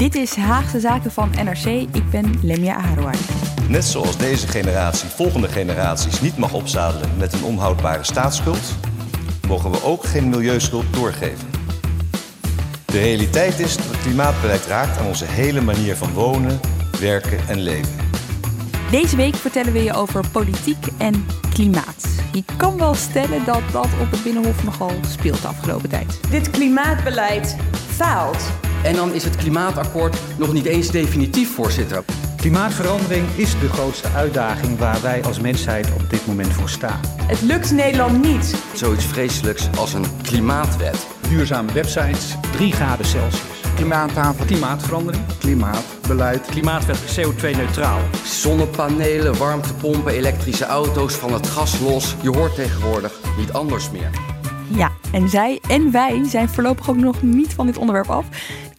Dit is Haagse Zaken van NRC. Ik ben Lemia Aharouai. Net zoals deze generatie volgende generaties niet mag opzadelen met een onhoudbare staatsschuld, mogen we ook geen milieuschuld doorgeven. De realiteit is dat het klimaatbeleid raakt aan onze hele manier van wonen, werken en leven. Deze week vertellen we je over politiek en klimaat. Je kan wel stellen dat dat op het Binnenhof nogal speelt de afgelopen tijd. Dit klimaatbeleid faalt. En dan is het klimaatakkoord nog niet eens definitief, voorzitter. Klimaatverandering is de grootste uitdaging waar wij als mensheid op dit moment voor staan. Het lukt Nederland niet. Zoiets vreselijks als een klimaatwet. Duurzame websites, 3 graden Celsius. Klimaattafel, Klimaatverandering, klimaatbeleid, klimaatwet CO2-neutraal. Zonnepanelen, warmtepompen, elektrische auto's, van het gas los. Je hoort tegenwoordig niet anders meer. Ja, en zij en wij zijn voorlopig ook nog niet van dit onderwerp af.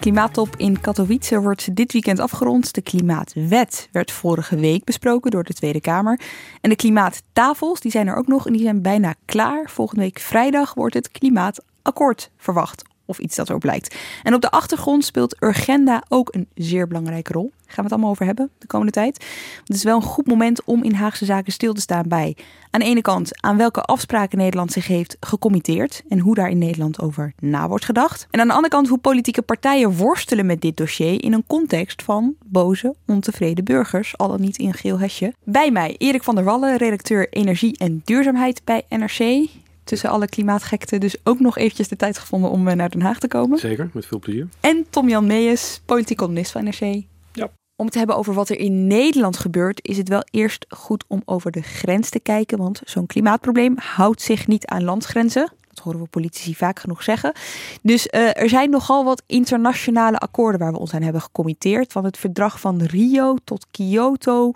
Klimaattop in Katowice wordt dit weekend afgerond. De klimaatwet werd vorige week besproken door de Tweede Kamer. En de klimaattafels, die zijn er ook nog en die zijn bijna klaar. Volgende week vrijdag wordt het klimaatakkoord verwacht. Of iets dat erop lijkt. En op de achtergrond speelt Urgenda ook een zeer belangrijke rol. Daar gaan we het allemaal over hebben de komende tijd. Het is wel een goed moment om in Haagse zaken stil te staan bij. Aan de ene kant aan welke afspraken Nederland zich heeft gecommitteerd. En hoe daar in Nederland over na wordt gedacht. En aan de andere kant hoe politieke partijen worstelen met dit dossier. In een context van boze, ontevreden burgers. Al dan niet in geel hesje. Bij mij Erik van der Wallen, redacteur Energie en Duurzaamheid bij NRC tussen alle klimaatgekten dus ook nog eventjes de tijd gevonden om eh, naar Den Haag te komen. Zeker, met veel plezier. En Tom-Jan Meijers, politiek columnist van NRC. Ja. Om het te hebben over wat er in Nederland gebeurt, is het wel eerst goed om over de grens te kijken. Want zo'n klimaatprobleem houdt zich niet aan landsgrenzen. Dat horen we politici vaak genoeg zeggen. Dus uh, er zijn nogal wat internationale akkoorden waar we ons aan hebben gecommitteerd. Van het verdrag van Rio tot Kyoto,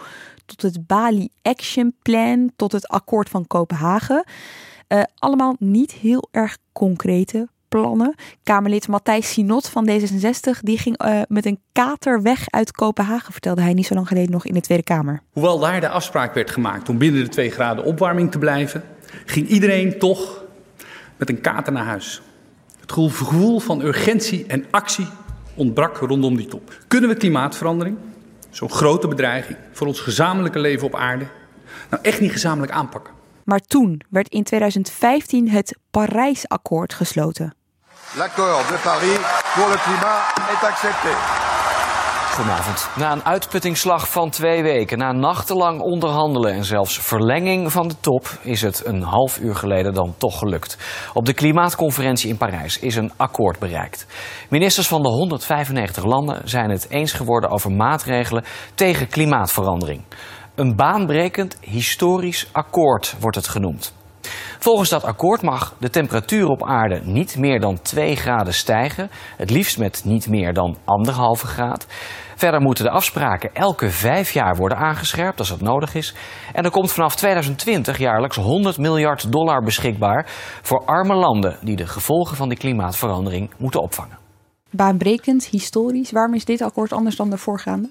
tot het Bali Action Plan, tot het akkoord van Kopenhagen. Uh, allemaal niet heel erg concrete plannen. Kamerlid Matthijs Sinot van D66 die ging uh, met een kater weg uit Kopenhagen, vertelde hij niet zo lang geleden nog in de Tweede Kamer. Hoewel daar de afspraak werd gemaakt om binnen de 2 graden opwarming te blijven, ging iedereen toch met een kater naar huis. Het gevoel van urgentie en actie ontbrak rondom die top. Kunnen we klimaatverandering, zo'n grote bedreiging voor ons gezamenlijke leven op aarde, nou echt niet gezamenlijk aanpakken? Maar toen werd in 2015 het Parijsakkoord gesloten. L'accord de Paris pour le climat est accepté. Goedenavond. Na een uitputtingsslag van twee weken, na nachtenlang onderhandelen en zelfs verlenging van de top, is het een half uur geleden dan toch gelukt. Op de klimaatconferentie in Parijs is een akkoord bereikt. Ministers van de 195 landen zijn het eens geworden over maatregelen tegen klimaatverandering. Een baanbrekend historisch akkoord wordt het genoemd. Volgens dat akkoord mag de temperatuur op aarde niet meer dan 2 graden stijgen, het liefst met niet meer dan anderhalve graad. Verder moeten de afspraken elke vijf jaar worden aangescherpt als dat nodig is. En er komt vanaf 2020 jaarlijks 100 miljard dollar beschikbaar voor arme landen die de gevolgen van die klimaatverandering moeten opvangen. Baanbrekend, historisch, waarom is dit akkoord anders dan de voorgaande?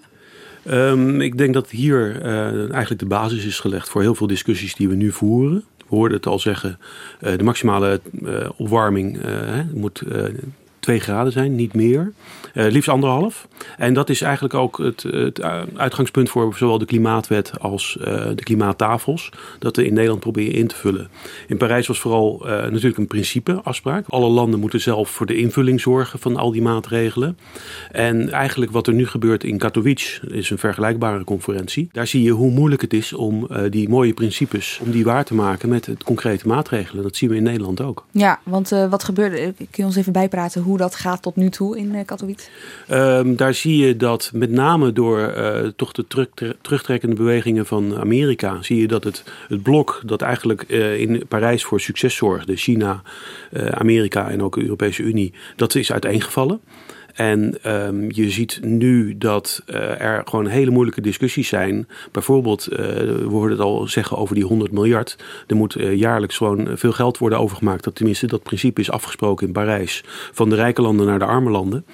Um, ik denk dat hier uh, eigenlijk de basis is gelegd voor heel veel discussies die we nu voeren. We hoorden het al zeggen, uh, de maximale uh, opwarming moet 2 graden zijn, niet meer. Uh, liefst anderhalf. En dat is eigenlijk ook het, het, uitgangspunt voor zowel de klimaatwet als uh, de klimaattafels. Dat we in Nederland proberen in te vullen. In Parijs was vooral natuurlijk een principeafspraak. Alle landen moeten zelf voor de invulling zorgen van al die maatregelen. En eigenlijk wat er nu gebeurt in Katowice is een vergelijkbare conferentie. Daar zie je hoe moeilijk het is om die mooie principes, om die waar te maken met het concrete maatregelen. Dat zien we in Nederland ook. Ja, want wat gebeurde, kun je ons even bijpraten hoe hoe dat gaat tot nu toe in uh, Katowice? Um, daar zie je dat met name door uh, toch de terug, terugtrekkende bewegingen van Amerika, zie je dat het, het blok dat eigenlijk uh, in Parijs voor succes zorgde, China, Amerika en ook de Europese Unie, dat is uiteengevallen. En um, je ziet nu dat uh, er gewoon hele moeilijke discussies zijn. Bijvoorbeeld, uh, we hoorden het al zeggen over die 100 miljard. Er moet uh, jaarlijks gewoon veel geld worden overgemaakt. Dat tenminste, dat principe is afgesproken in Parijs. Van de rijke landen naar de arme landen.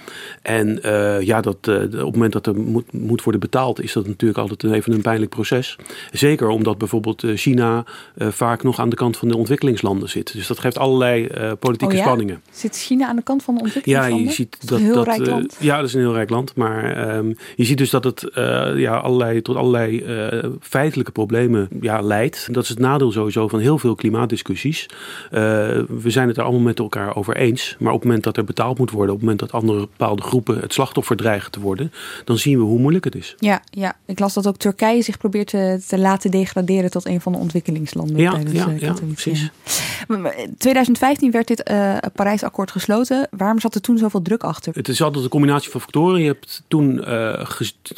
En ja, dat, op het moment dat er moet, moet worden betaald, is dat natuurlijk altijd even een pijnlijk proces. Zeker omdat bijvoorbeeld China vaak nog aan de kant van de ontwikkelingslanden zit. Dus dat geeft allerlei politieke oh ja? spanningen. Zit China aan de kant van de ontwikkelingslanden? Ja, je ziet dat. dat rijk land. ja, dat is een heel rijk land. Maar um, je ziet dus dat het uh, ja, allerlei, tot allerlei uh, feitelijke problemen ja, leidt. Dat is het nadeel sowieso van heel veel klimaatdiscussies. We zijn het er allemaal met elkaar over eens. Maar op het moment dat er betaald moet worden, op het moment dat andere bepaalde groepen het slachtoffer dreigen te worden, dan zien we hoe moeilijk het is. Ja, ja. ik las dat ook Turkije zich probeert te, te laten degraderen tot een van de ontwikkelingslanden. Ja, tijdens, ja, ja precies. Ja. 2015 werd dit uh, Parijsakkoord gesloten. Waarom zat er toen zoveel druk achter? Het is altijd een combinatie van factoren. Je hebt toen, uh,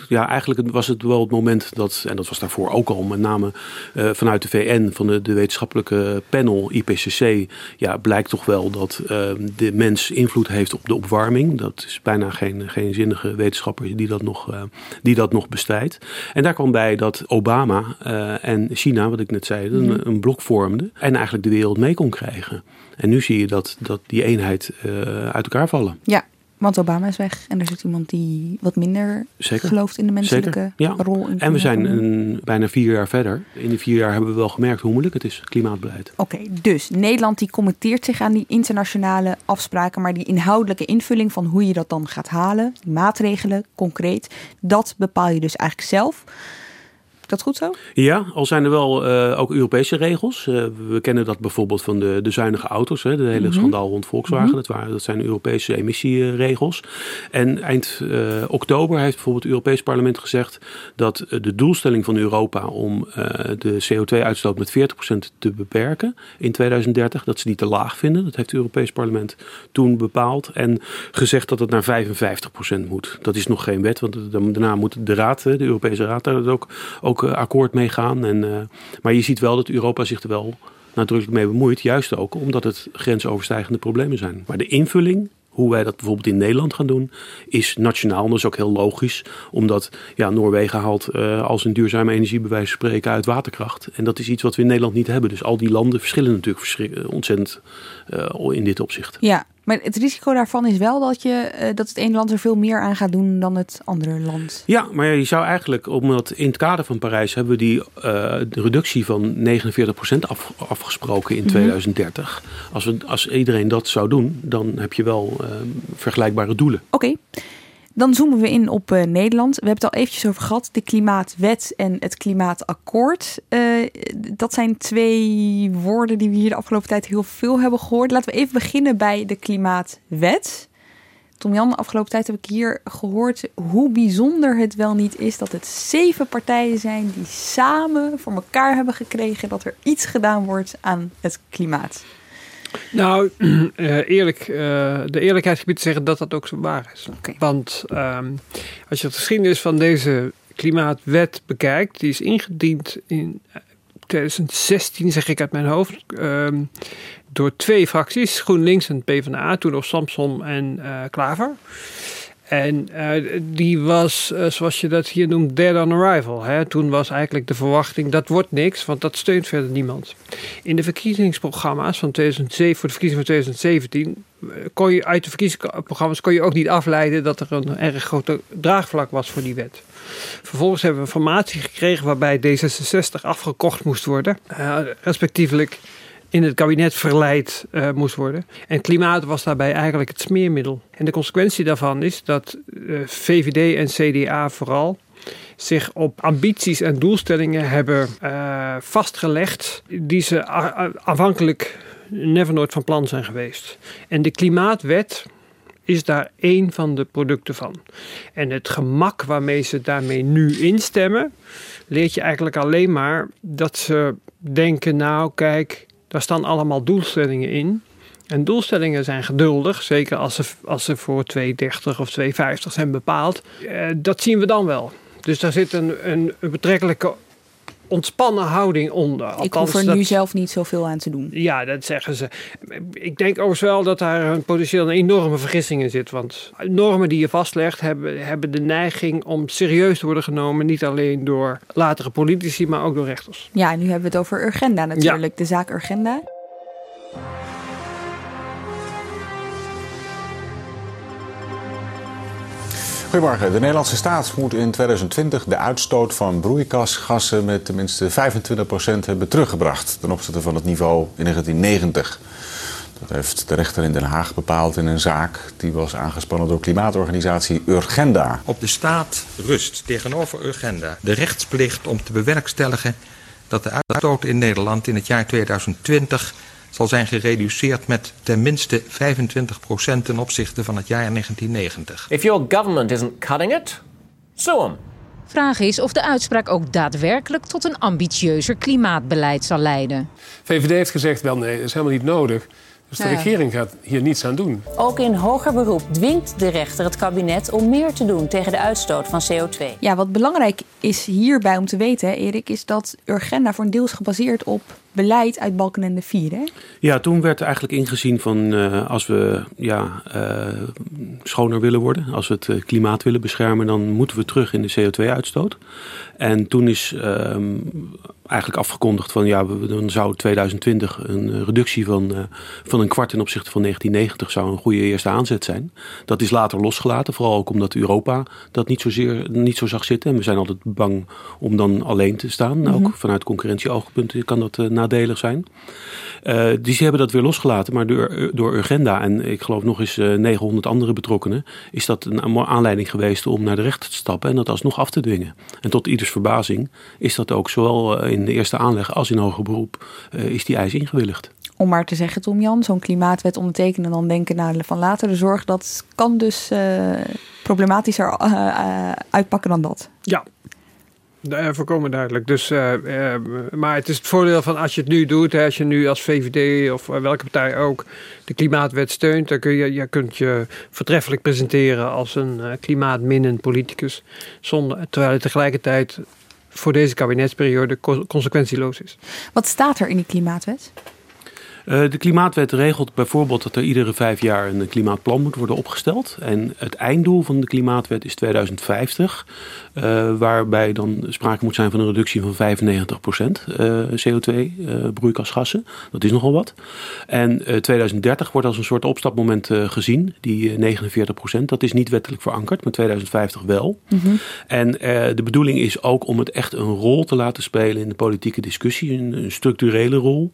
ja, eigenlijk was het wel het moment dat, en dat was daarvoor ook al, met name uh, vanuit de VN, van de, de wetenschappelijke panel IPCC, ja, blijkt toch wel dat uh, de mens invloed heeft op de opwarming. Dat is bijna geen, geen zinnige wetenschapper die dat nog, die dat nog bestrijdt. En daar kwam bij dat Obama en China, wat ik net zei, een, mm. een blok vormden en eigenlijk de wereld mee kon krijgen. En nu zie je dat, dat die eenheid uit elkaar vallen. Ja, want Obama is weg en er zit iemand die wat minder Zeker. gelooft in de menselijke Zeker. Ja. rol. In en we zijn een, bijna vier jaar verder. In die vier jaar hebben we wel gemerkt hoe moeilijk het is, klimaatbeleid. Oké, okay, dus Nederland die committeert zich aan die internationale afspraken, maar die inhoudelijke invulling van hoe je dat dan gaat halen, die maatregelen, concreet, dat bepaal je dus eigenlijk zelf dat goed zo? Ja, al zijn er wel uh, ook Europese regels. Uh, we kennen dat bijvoorbeeld van de, de zuinige auto's. Hè, de hele mm -hmm. schandaal rond Volkswagen. Mm -hmm. dat, waren, dat zijn Europese emissieregels. En eind uh, oktober heeft bijvoorbeeld het Europees Parlement gezegd... dat de doelstelling van Europa om de CO2-uitstoot met 40% te beperken in 2030... dat ze die te laag vinden. Dat heeft het Europees Parlement toen bepaald. En gezegd dat het naar 55% moet. Dat is nog geen wet, want daarna moet de Raad, de Europese Raad, daar ook, ook akkoord mee gaan. En, uh, maar je ziet wel dat Europa zich er wel nadrukkelijk mee bemoeit. Juist ook omdat het grensoverstijgende problemen zijn. Maar de invulling hoe wij dat bijvoorbeeld in Nederland gaan doen, is nationaal. Dat is ook heel logisch, omdat ja, Noorwegen haalt uh, als een duurzame energie bij wijze van spreken uit waterkracht. En dat is iets wat we in Nederland niet hebben. Dus al die landen verschillen natuurlijk ontzettend in dit opzicht. Ja, maar het risico daarvan is wel dat, je, uh, dat het ene land er veel meer aan gaat doen dan het andere land. Ja, maar je zou eigenlijk, omdat in het kader van Parijs hebben we die uh, de reductie van 49% af, afgesproken in mm -hmm. 2030. Als, we, als iedereen dat zou doen, dan heb je wel uh, vergelijkbare doelen. Oké. Okay. Dan zoomen we in op uh, Nederland. We hebben het al eventjes over gehad. De klimaatwet en het klimaatakkoord. Uh, dat zijn twee woorden die we hier de afgelopen tijd heel veel hebben gehoord. Laten we even beginnen bij de klimaatwet. Tom Jan, de afgelopen tijd heb ik hier gehoord hoe bijzonder het wel niet is dat het zeven partijen zijn die samen voor elkaar hebben gekregen dat er iets gedaan wordt aan het klimaat. Nou, uh, eerlijk, uh, de eerlijkheid gebied te zeggen dat dat ook zo waar is. Okay. Want um, als je de geschiedenis van deze klimaatwet bekijkt, die is ingediend in 2016, zeg ik uit mijn hoofd, um, door twee fracties, GroenLinks en PvdA, toen nog Samson en uh, Klaver. En uh, die was, uh, zoals je dat hier noemt, dead on arrival. Hè? Toen was eigenlijk de verwachting, dat wordt niks, want dat steunt verder niemand. In de verkiezingsprogramma's van 2007, voor de verkiezingen van 2017, kon je uit de verkiezingsprogramma's kon je ook niet afleiden dat er een erg groot draagvlak was voor die wet. Vervolgens hebben we informatie gekregen waarbij D66 afgekocht moest worden, respectievelijk in het kabinet verleid uh, moest worden. En klimaat was daarbij eigenlijk het smeermiddel. En de consequentie daarvan is dat uh, VVD en CDA vooral zich op ambities en doelstellingen hebben uh, vastgelegd die ze aanvankelijk never nooit van plan zijn geweest. En de klimaatwet is daar één van de producten van. En het gemak waarmee ze daarmee nu instemmen, leert je eigenlijk alleen maar dat ze denken: nou, kijk, daar staan allemaal doelstellingen in. En doelstellingen zijn geduldig, zeker als ze, als ze voor 230 of 250 zijn bepaald. Eh, dat zien we dan wel. Dus daar zit een, een, een betrekkelijke ontspannen houding onder. Althans, ik hoef er dat, nu zelf niet zoveel aan te doen. Ja, dat zeggen ze. Ik denk overigens wel dat daar een potentieel een enorme vergissing in zit. Want normen die je vastlegt hebben, hebben de neiging om serieus te worden genomen. Niet alleen door latere politici, maar ook door rechters. Ja, nu hebben we het over Urgenda natuurlijk. De zaak Urgenda. Goedemorgen. De Nederlandse staat moet in 2020 de uitstoot van broeikasgassen met tenminste 25% hebben teruggebracht ten opzichte van het niveau in 1990. Dat heeft de rechter in Den Haag bepaald in een zaak die was aangespannen door klimaatorganisatie Urgenda. Op de staat rust tegenover Urgenda de rechtsplicht om te bewerkstelligen dat de uitstoot in Nederland in het jaar 2020 zal zijn gereduceerd met ten minste 25% ten opzichte van het jaar 1990. If your government isn't cutting it, sue them. Vraag is of de uitspraak ook daadwerkelijk tot een ambitieuzer klimaatbeleid zal leiden. VVD heeft gezegd, wel nee, dat is helemaal niet nodig. Dus de regering gaat hier niets aan doen. Ook in hoger beroep dwingt de rechter het kabinet om meer te doen tegen de uitstoot van CO2. Ja, wat belangrijk is hierbij om te weten, Erik, is dat Urgenda voor een deel is gebaseerd op beleid uit Balkenende 4. Hè? Ja, toen werd eigenlijk ingezien van uh, als we ja, uh, schoner willen worden, als we het eh, klimaat willen beschermen, dan moeten we terug in de CO2-uitstoot. En toen is uh, eigenlijk afgekondigd van ja, dan zou 2020 een reductie van, van een kwart ten opzichte van 1990 zou een goede eerste aanzet zijn. Dat is later losgelaten, vooral ook omdat Europa dat niet, zozeer, niet zo zag zitten. En we zijn altijd bang om dan alleen te staan. Mm -hmm. Ook vanuit concurrentieoogpunten kan dat nadelig zijn. Uh, die ze hebben dat weer losgelaten, maar door, door Urgenda en ik geloof nog eens uh, 900 andere betrokkenen, is dat een aanleiding geweest om naar de rechter te stappen en dat alsnog af te dwingen. En tot ieders verbazing is dat ook zowel in de eerste aanleg als in hoger beroep uh, is die eis ingewilligd. Om maar te zeggen, Tom Jan, zo'n klimaatwet ondertekenen en dan denken naar van later de zorg, dat kan dus problematischer uitpakken dan dat. Ja, voorkomen duidelijk. Dus, uh, uh, maar het is het voordeel van als je het nu doet, als je nu als VVD of welke partij ook de klimaatwet steunt, dan kun je, je kunt je vertreffelijk presenteren als een klimaatminnend politicus, zonder, terwijl het tegelijkertijd voor deze kabinetsperiode consequentieloos is. Wat staat er in die klimaatwet? Uh, de klimaatwet regelt bijvoorbeeld dat er iedere vijf jaar een klimaatplan moet worden opgesteld. En het einddoel van de klimaatwet is 2050, uh, waarbij dan sprake moet zijn van een reductie van 95% uh, CO2, broeikasgassen. Dat is nogal wat. En 2030 wordt als een soort opstapmoment gezien, die 49%. Dat is niet wettelijk verankerd, maar 2050 wel. Mm -hmm. En de bedoeling is ook om het echt een rol te laten spelen in de politieke discussie, een, een structurele rol.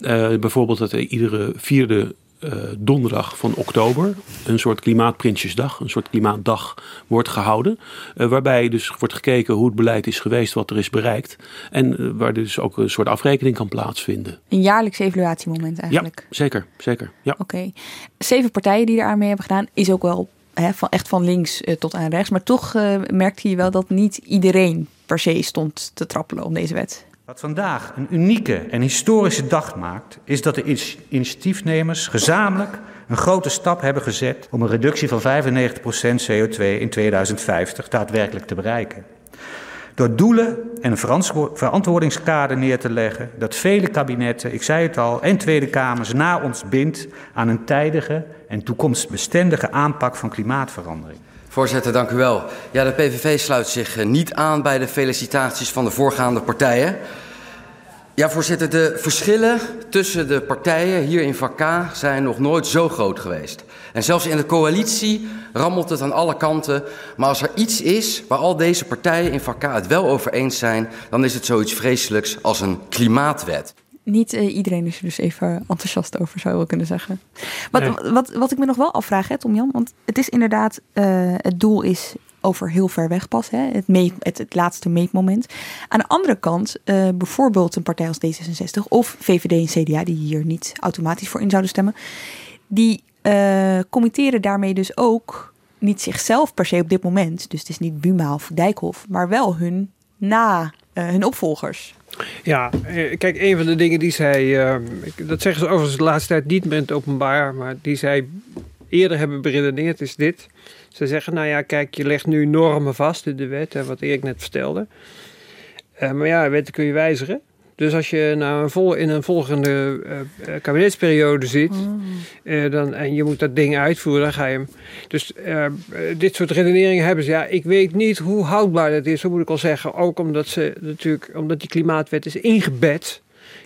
Uh, bijvoorbeeld dat er iedere vierde uh, donderdag van oktober een soort klimaatprinsjesdag, een soort klimaatdag wordt gehouden. Uh, waarbij dus wordt gekeken hoe het beleid is geweest, wat er is bereikt. En uh, waar dus ook een soort afrekening kan plaatsvinden. Een jaarlijks evaluatiemoment eigenlijk. Ja, zeker. zeker ja. Oké. Okay. Zeven partijen die er aan mee hebben gedaan, is ook wel hè, van, echt van links tot aan rechts. Maar toch merkte je wel dat niet iedereen per se stond te trappelen om deze wet. Wat vandaag een unieke en historische dag maakt, is dat de initiatiefnemers gezamenlijk een grote stap hebben gezet om een reductie van 95% CO2 in 2050 daadwerkelijk te bereiken. Door doelen en een verantwoordingskader neer te leggen dat vele kabinetten, ik zei het al, en Tweede Kamers na ons bindt aan een tijdige en toekomstbestendige aanpak van klimaatverandering. Voorzitter, dank u wel. Ja, de PVV sluit zich eh, niet aan bij de felicitaties van de voorgaande partijen. Ja, voorzitter, de verschillen tussen de partijen hier in vak K zijn nog nooit zo groot geweest. En zelfs in de coalitie rammelt het aan alle kanten. Maar als er iets is waar al deze partijen in vak K het wel over eens zijn, dan is het zoiets vreselijks als een klimaatwet niet uh, iedereen is er dus even enthousiast over, zou je wel kunnen zeggen. Wat, nee. wat, wat ik me nog wel afvraag, hè, Tom Jan, want het is inderdaad, uh, het doel is over heel ver weg pas, hè, het, meet, het, het laatste meetmoment. Aan de andere kant, uh, bijvoorbeeld een partij als D66 of VVD en CDA, die hier niet automatisch voor in zouden stemmen, die committeren daarmee dus ook niet zichzelf per se op dit moment, dus het is niet Buma of Dijkhoff, maar wel hun na eh, hun opvolgers. Ja, eh, kijk, een van de dingen die zij, eh, dat zeggen ze overigens de laatste tijd niet met het openbaar, maar die zij eerder hebben beredeneerd is dit. Ze zeggen, nou ja, kijk, je legt nu normen vast in de wet, hè, wat Erik net vertelde. Uh, maar ja, wetten kun je wijzigen. Dus als je nou een vol, in een volgende uh, kabinetsperiode zit mm. uh, dan, en je moet dat ding uitvoeren, dan ga je hem. Dus dit soort redeneringen hebben ze. Ja, ik weet niet hoe houdbaar dat is, zo moet ik al zeggen. Ook omdat, ze, natuurlijk, omdat die klimaatwet is ingebed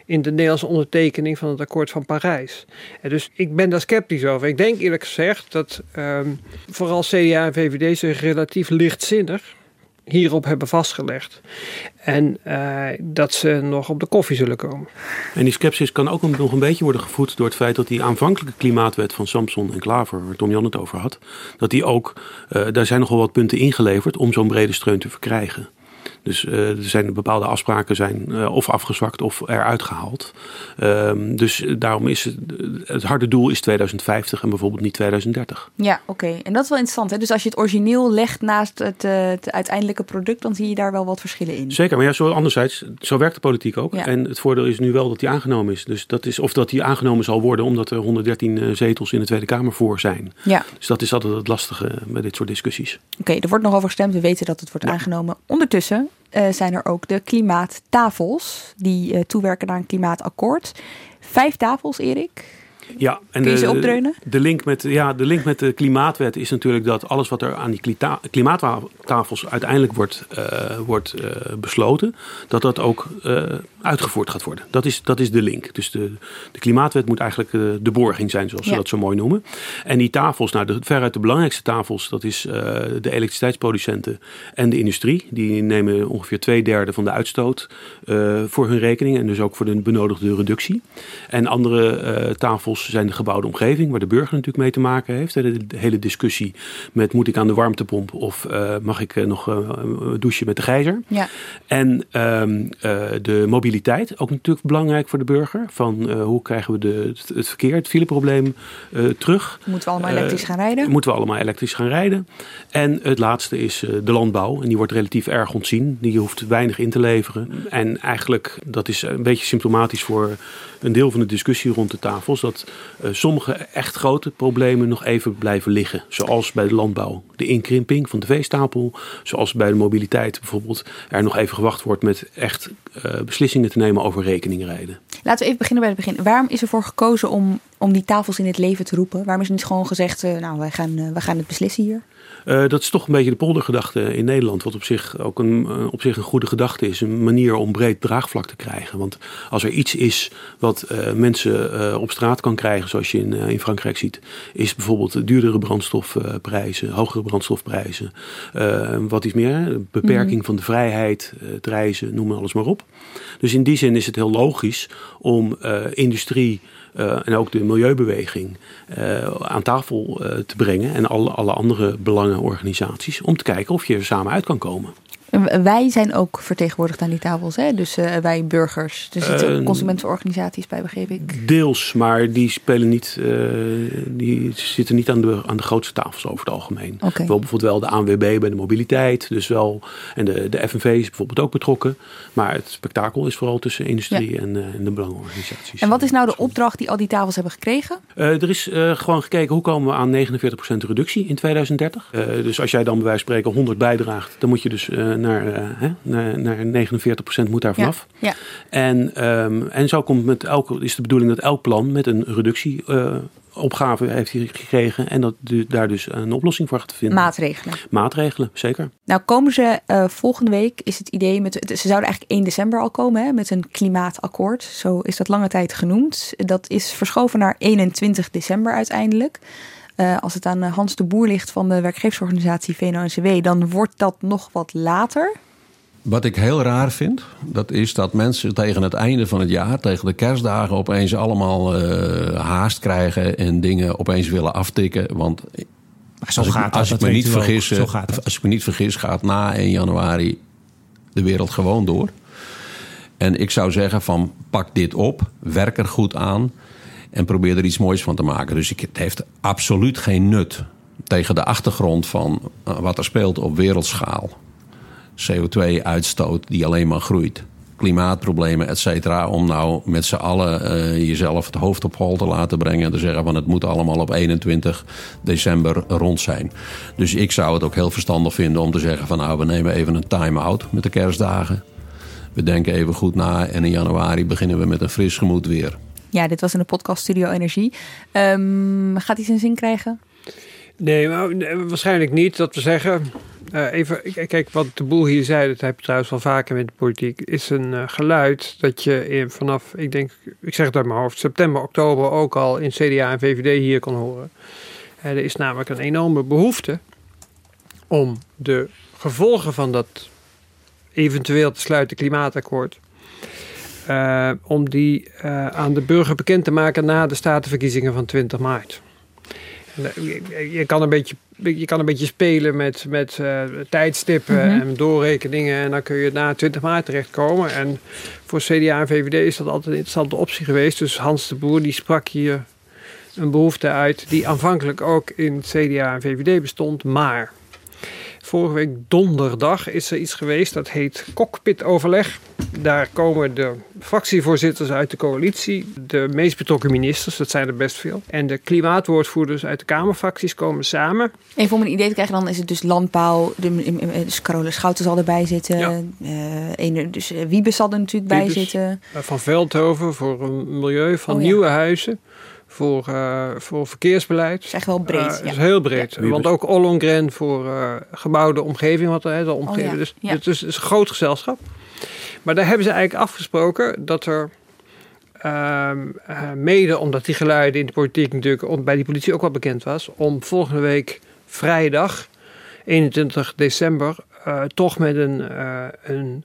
in de Nederlandse ondertekening van het akkoord van Parijs. En dus ik ben daar sceptisch over. Ik denk eerlijk gezegd dat um, vooral CDA en VVD zich relatief lichtzinnig hierop hebben vastgelegd. En uh, dat ze nog op de koffie zullen komen. En die sceptisch kan ook nog een beetje worden gevoed door het feit dat die aanvankelijke klimaatwet van Samson en Klaver, waar Tom Jan het over had, dat die ook, uh, daar zijn nogal wat punten ingeleverd om zo'n brede steun te verkrijgen. Dus uh, er zijn bepaalde afspraken zijn uh, of afgezwakt of eruit gehaald. Um, dus daarom is het, het harde doel is 2050 en bijvoorbeeld niet 2030. Ja, oké. Okay. En dat is wel interessant. Hè? Dus als je het origineel legt naast het, het, uiteindelijke product, dan zie je daar wel wat verschillen in. Zeker, maar ja, zo anderzijds, zo werkt de politiek ook. Ja. En het voordeel is nu wel dat die aangenomen is. Dus dat is of dat die aangenomen zal worden omdat er 113 zetels in de Tweede Kamer voor zijn. Ja. Dus dat is altijd het lastige met dit soort discussies. Oké, okay, er wordt nog over gestemd. We weten dat het wordt ja. aangenomen. Ondertussen uh, zijn er ook de klimaattafels die uh, toewerken naar een klimaatakkoord. Vijf tafels, Erik. Ja, en Kun je ze opdreunen? De, de, link met, ja, de link met de klimaatwet is natuurlijk dat alles wat er aan die klimaattafels uiteindelijk wordt, uh, wordt uh, besloten, dat dat ook uh, uitgevoerd gaat worden. Dat is, dat is de link. Dus de, de klimaatwet moet eigenlijk de borging zijn, zoals ja. ze dat zo mooi noemen. En die tafels, nou, de, veruit de belangrijkste tafels, dat is de elektriciteitsproducenten en de industrie. Die nemen ongeveer twee derde van de uitstoot voor hun rekening en dus ook voor de benodigde reductie. En andere tafels zijn de gebouwde omgeving, waar de burger natuurlijk mee te maken heeft. De, hele discussie met moet ik aan de warmtepomp of uh, mag ik uh, nog uh, douchen met de gijzer. Ja. En um, de mobiliteit, ook natuurlijk belangrijk voor de burger. Van hoe krijgen we de, het, verkeer, het fileprobleem terug. Moeten we allemaal elektrisch gaan rijden? Moeten we allemaal elektrisch gaan rijden. En het laatste is de landbouw. En die wordt relatief erg ontzien. Die hoeft weinig in te leveren. En eigenlijk, dat is een beetje symptomatisch voor een deel van de discussie rond de tafels. Dat sommige echt grote problemen nog even blijven liggen. Zoals bij de landbouw de inkrimping van de veestapel. Zoals bij de mobiliteit bijvoorbeeld er nog even gewacht wordt met echt uh, beslissingen te nemen over rekeningrijden. Laten we even beginnen bij het begin. Waarom is er voor gekozen om, om die tafels in het leven te roepen? Waarom is niet gewoon gezegd, uh, nou wij gaan, wij gaan het beslissen hier? Uh, dat is toch een beetje de poldergedachte in Nederland. Wat op zich ook een, uh, op zich een goede gedachte is. Een manier om breed draagvlak te krijgen. Want als er iets is wat uh, mensen op straat kan krijgen, zoals je in, in Frankrijk ziet, is bijvoorbeeld duurdere brandstofprijzen, hogere brandstofprijzen. wat is meer? Beperking mm. van de vrijheid, het reizen, noem alles maar op. Dus in die zin is het heel logisch om industrie. Uh, en ook de milieubeweging uh, aan tafel uh, te brengen. En alle, alle andere belangenorganisaties. Om te kijken of je er samen uit kan komen. Wij zijn ook vertegenwoordigd aan die tafels, hè? dus uh, wij burgers. Er zitten uh, consumentenorganisaties bij, begreep ik. Deels, maar die spelen niet, uh, die zitten niet aan de, aan de grootste tafels over het algemeen. Okay. Wel bijvoorbeeld wel de ANWB bij de mobiliteit, dus wel, en de, de FNV is bijvoorbeeld ook betrokken. Maar het spektakel is vooral tussen industrie ja. en, en, de belangenorganisaties. En wat is nou de opdracht die al die tafels hebben gekregen? er is gewoon gekeken hoe komen we aan 49% reductie in 2030. dus als jij dan bij wijze van spreken 100 bijdraagt, dan moet je dus naar, uh, hè, naar, naar 49% moet daar vanaf. Ja. En, um, en zo komt met elk, is de bedoeling dat elk plan met een reductieopgave uh, heeft gekregen. En dat daar dus een oplossing voor gaat vinden. Maatregelen. Maatregelen, zeker. Nou komen ze uh, volgende week, is het idee, met, ze zouden eigenlijk 1 december al komen hè, met een klimaatakkoord. Zo is dat lange tijd genoemd. Dat is verschoven naar 21 december uiteindelijk. Uh, als het aan Hans de Boer ligt van de werkgeversorganisatie VNO-NCW, dan wordt dat nog wat later. Wat ik heel raar vind, dat is dat mensen tegen het einde van het jaar, tegen de kerstdagen, opeens allemaal uh, haast krijgen en dingen opeens willen aftikken. Want maar zo als, gaat ik, als, dat, ik me niet vergis, als ik me niet vergis, gaat na 1 januari de wereld gewoon door. En ik zou zeggen van pak dit op, werk er goed aan en probeer er iets moois van te maken. Dus ik, het heeft absoluut geen nut tegen de achtergrond van wat er speelt op wereldschaal. CO2-uitstoot die alleen maar groeit. Klimaatproblemen, et cetera. Om nou met z'n allen uh, jezelf het hoofd op hol te laten brengen. En te zeggen van het moet allemaal op 21 december rond zijn. Dus ik zou het ook heel verstandig vinden om te zeggen van nou we nemen even een time-out met de kerstdagen. We denken even goed na en in januari beginnen we met een fris gemoed weer. Ja, dit was in de podcast Studio Energie. Um, gaat hij zijn zin krijgen? Nee, maar, waarschijnlijk niet. Dat we zeggen, uh, even, kijk, wat de boel hier zei, dat heb je trouwens wel vaker met de politiek, is een uh, geluid dat je vanaf, ik denk, ik zeg het uit mijn hoofd, september, oktober ook al in CDA en VVD hier kon horen. Uh, er is namelijk een enorme behoefte om de gevolgen van dat eventueel te sluiten klimaatakkoord, om die aan de burger bekend te maken na de statenverkiezingen van 20 maart. Je kan een beetje, je kan een beetje spelen met, met uh, tijdstippen mm -hmm. en doorrekeningen. En dan kun je na 20 maart terechtkomen. En voor CDA en VVD is dat altijd een interessante optie geweest. Dus Hans de Boer die sprak hier een behoefte uit die aanvankelijk ook in CDA en VVD bestond. Maar Vorige week donderdag is er iets geweest dat heet cockpitoverleg. Daar komen de fractievoorzitters uit de coalitie, de meest betrokken ministers, dat zijn er best veel, en de klimaatwoordvoerders uit de Kamerfracties komen samen. Even om een idee te krijgen, dan is het dus landbouw, dus Carola Schouten zal erbij zitten, ja. uh, dus Wiebes zal er natuurlijk Wiebes, bij zitten. Van Veldhoven voor milieu, van oh, Nieuwe. Huizen voor, uh, voor verkeersbeleid. is echt wel breed. Uh, ja. is heel breed. Ja. Want ook Ollongren voor uh, gebouwde omgeving, wat er is al omgeven. Oh, ja. Dus het is, is, een groot gezelschap. Maar daar hebben ze eigenlijk afgesproken dat er ehm, mede omdat die geluiden in de politiek natuurlijk bij die politie ook wel bekend was, om volgende week vrijdag 21 december toch met een, een,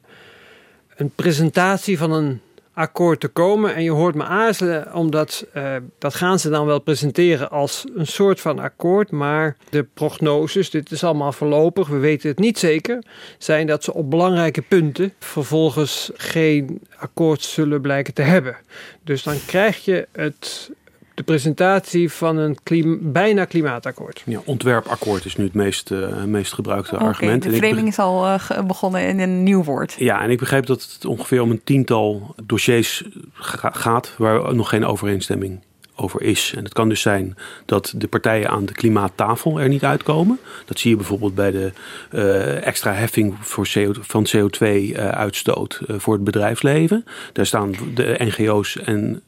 een presentatie van een akkoord te komen. En je hoort me aarzelen, omdat uh, dat gaan ze dan wel presenteren als een soort van akkoord. Maar de prognoses, dit is allemaal voorlopig, we weten het niet zeker, zijn dat ze op belangrijke punten vervolgens geen akkoord zullen blijken te hebben. Dus dan krijg je het de presentatie van een klim, bijna klimaatakkoord. Ja, ontwerpakkoord is nu het meest, uh, meest gebruikte okay, argument. De framing is al uh, begonnen in een nieuw woord. Ja, en ik begreep dat het ongeveer om een tiental dossiers gaat waar nog geen overeenstemming over is. En het kan dus zijn dat de partijen aan de klimaattafel er niet uitkomen. Dat zie je bijvoorbeeld bij de uh, extra heffing voor CO, van CO2-uitstoot voor het bedrijfsleven. Daar staan de NGO's en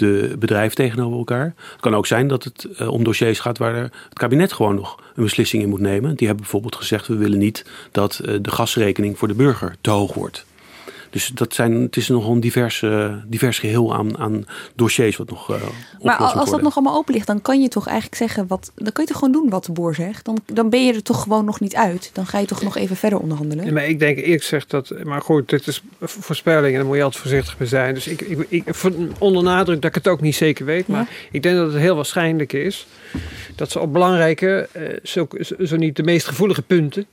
de bedrijven tegenover elkaar. Het kan ook zijn dat het uh, om dossiers gaat waar het kabinet gewoon nog een beslissing in moet nemen. Die hebben bijvoorbeeld gezegd: we willen niet dat uh, de gasrekening voor de burger te hoog wordt. Dus dat zijn, het is nog een divers, uh, divers geheel aan, aan dossiers wat nog uh, Maar als dat nog allemaal open ligt, dan kan je toch eigenlijk zeggen wat. Dan kun je toch gewoon doen wat de boer zegt. Dan, dan ben je er toch gewoon nog niet uit. Dan ga je toch nog even verder onderhandelen. Ja, maar ik denk eerlijk gezegd dat. Maar goed, dit is voorspelling en daar moet je altijd voorzichtig mee zijn. Dus ik, ik, ik onder nadruk dat ik het ook niet zeker weet. Maar ja. ik denk dat het heel waarschijnlijk is dat ze op belangrijke, uh, zo, zo niet de meest gevoelige punten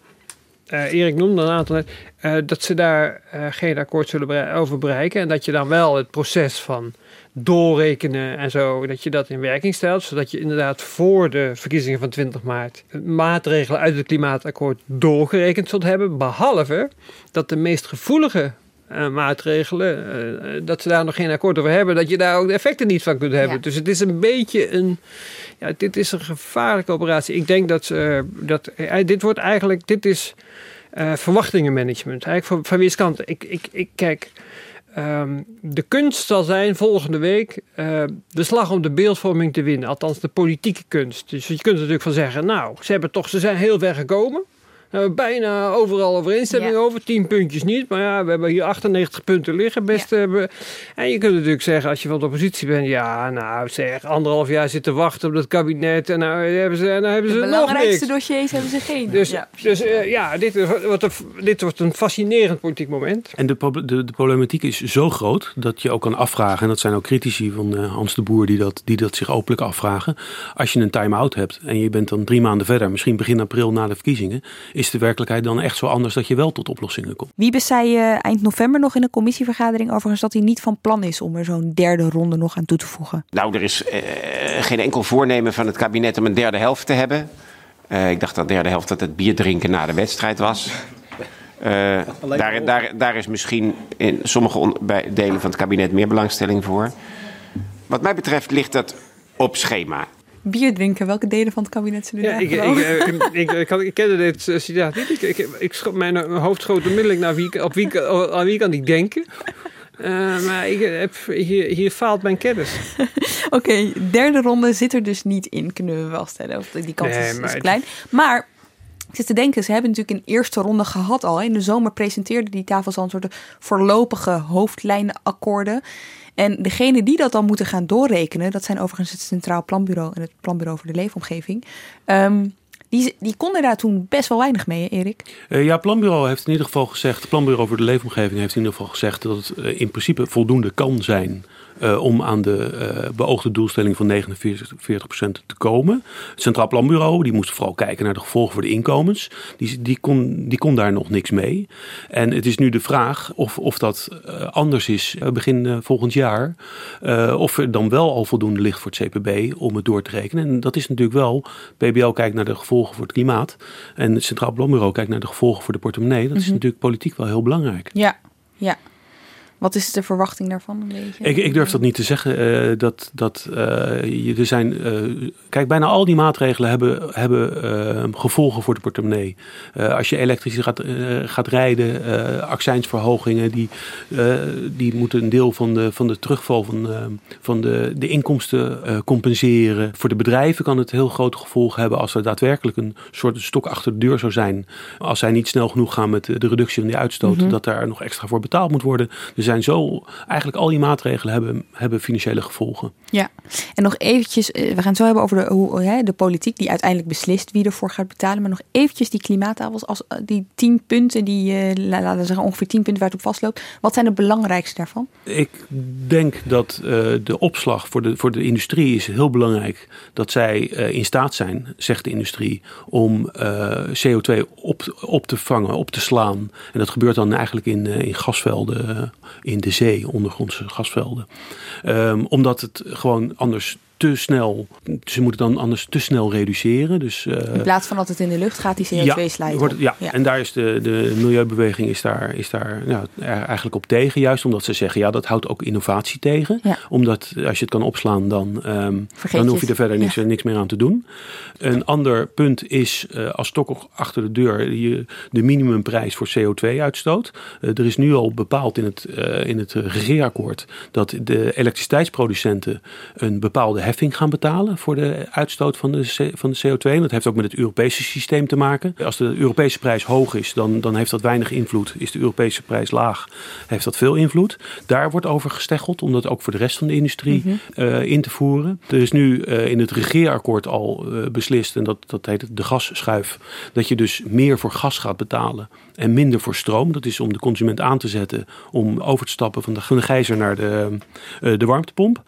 uh, Erik noemde een aantal net, uh, dat ze daar uh, geen akkoord zullen over bereiken. En dat je dan wel het proces van doorrekenen en zo, dat je dat in werking stelt. Zodat je inderdaad voor de verkiezingen van 20 maart maatregelen uit het klimaatakkoord doorgerekend zult hebben. Behalve dat de meest gevoelige maatregelen, uh, dat ze daar nog geen akkoord over hebben, dat je daar ook de effecten niet van kunt hebben. Ja. Dus het is een beetje een, ja, dit is een gevaarlijke operatie. Ik denk dat, uh, dat dit wordt eigenlijk, dit is verwachtingenmanagement. Eigenlijk van, van weerskant. Ik, ik, ik kijk, um, de kunst zal zijn volgende week de slag om de beeldvorming te winnen. Althans de politieke kunst. Dus je kunt er natuurlijk van zeggen, nou, ze hebben toch, ze zijn heel ver gekomen. We hebben bijna overal overeenstemming ja. over. 10 puntjes niet. Maar ja, we hebben hier 98 punten liggen. Best ja. hebben. En je kunt natuurlijk zeggen, als je van de oppositie bent. Ja, nou zeg, anderhalf jaar zitten wachten op dat kabinet. En nou hebben ze, nou hebben ze de nog belangrijkste dossiers hebben ze geen. Dus ja, dus, uh, ja dit, wordt een, dit wordt een fascinerend politiek moment. En de, de, de, problematiek is zo groot dat je ook kan afvragen. En dat zijn ook critici van uh, Hans de Boer die dat, die dat zich openlijk afvragen. Als je een time-out hebt en je bent dan drie maanden verder. Misschien begin april na de verkiezingen is de werkelijkheid dan echt zo anders dat je wel tot oplossingen komt. Wiebes zei uh, eind november nog in een commissievergadering overigens dat hij niet van plan is om er zo'n derde ronde nog aan toe te voegen. Nou, er is uh, geen enkel voornemen van het kabinet om een derde helft te hebben. Uh, ik dacht dat de derde helft dat het bier drinken na de wedstrijd was. Eh, daar, daar, daar is misschien in sommige delen van het kabinet meer belangstelling voor. Wat mij betreft ligt dat op schema. Bier drinken, welke delen van het kabinet zullen Ja, daar ik, ik, ik, ik, kende dit eh, citaat niet. Ik, ik, ik, schot- mijn, hoofd schoot onmiddellijk naar wie, op wie, aan wie kan ik denken. Eh, maar ik heb, hier, hier faalt mijn kennis. Oké, derde ronde zit er dus niet in, kunnen we wel stellen. Of die kans is, klein. Maar ik zit te denken, ze hebben natuurlijk een eerste ronde gehad al. In de zomer presenteerde die tafels al een soort voorlopige hoofdlijnenakkoorden. En degene die dat dan moeten gaan doorrekenen, dat zijn overigens het Centraal Planbureau en het Planbureau voor de Leefomgeving. Ehm, die, die konden daar toen best wel weinig mee, Erik. Eh, ja, planbureau heeft in ieder geval gezegd, planbureau voor de leefomgeving heeft in ieder geval gezegd dat het eh, in principe voldoende kan zijn eh, om aan de eh, beoogde doelstelling van 49% te komen. Het Centraal Planbureau die moest vooral kijken naar de gevolgen voor de inkomens. Die, die, kon, die kon daar nog niks mee. En het is nu de vraag of, of dat eh, anders is begin volgend jaar. Of er dan wel al voldoende ligt voor het CPB om het door te rekenen. En dat is natuurlijk wel, PBL kijkt naar de gevolgen voor het klimaat. En het Centraal Planbureau kijkt naar de gevolgen voor de portemonnee. Dat is Mhm. natuurlijk politiek wel heel belangrijk. Ja, ja. Wat is de verwachting daarvan een beetje? Ik, ik durf dat niet te zeggen. eh, dat, dat, eh, er zijn, eh, kijk, bijna al die maatregelen hebben, hebben gevolgen voor de portemonnee. Als je elektrisch gaat, gaat rijden, accijnsverhogingen, die, die moeten een deel van de, van de terugval van, van de, de inkomsten compenseren. Voor de bedrijven kan het heel grote gevolgen hebben als er daadwerkelijk een soort stok achter de deur zou zijn. Als zij niet snel genoeg gaan met de, reductie van die uitstoot, Mhm. dat daar nog extra voor betaald moet worden. Er zijn zo, eigenlijk al die maatregelen hebben, hebben financiële gevolgen. Ja, en nog eventjes, eh, we gaan het zo hebben over de, hoe, hè, de politiek die uiteindelijk beslist wie ervoor gaat betalen. Maar nog eventjes die klimaattafels, als, eh, die tien punten, die, eh, la- laten we zeggen ongeveer tien punten waar het op vastloopt. Wat zijn de belangrijkste daarvan? Ik denk dat de opslag voor de, voor de industrie is heel belangrijk. Dat zij in staat zijn, zegt de industrie, om eh, CO2 op, op te vangen, op te slaan. En dat gebeurt dan eigenlijk in, in gasvelden, in de zee, ondergrondse gasvelden. Ehm, omdat het gewoon anders te snel, ze moeten dan anders te snel reduceren. Dus, eh, In plaats van dat het in de lucht gaat, die CO2 slijt wordt op. het- ja. en daar is de, de milieubeweging is daar, is daar nou, er eigenlijk op tegen. Juist omdat ze zeggen, ja, dat houdt ook innovatie tegen. Ja. Omdat als je het kan opslaan, dan, ehm, dan hoef je er verder niks, Ja. niks meer aan te doen. Een ander punt is, eh, als stok achter de deur, je, de minimumprijs voor CO2-uitstoot. Eh, er is nu al bepaald in het, in het regeerakkoord dat de elektriciteitsproducenten een bepaalde heffing gaan betalen voor de uitstoot van de, van de CO2. En dat heeft ook met het Europese systeem te maken. Als de Europese prijs hoog is, dan, dan heeft dat weinig invloed. Is de Europese prijs laag, heeft dat veel invloed. Daar wordt over gesteggeld om dat ook voor de rest van de industrie Mhm. eh, in te voeren. Er is nu eh, in het regeerakkoord al eh, beslist, en dat, dat heet het de gasschuif, dat je dus meer voor gas gaat betalen en minder voor stroom. Dat is om de consument aan te zetten om over te stappen van de, van de gijzer naar de, de warmtepomp.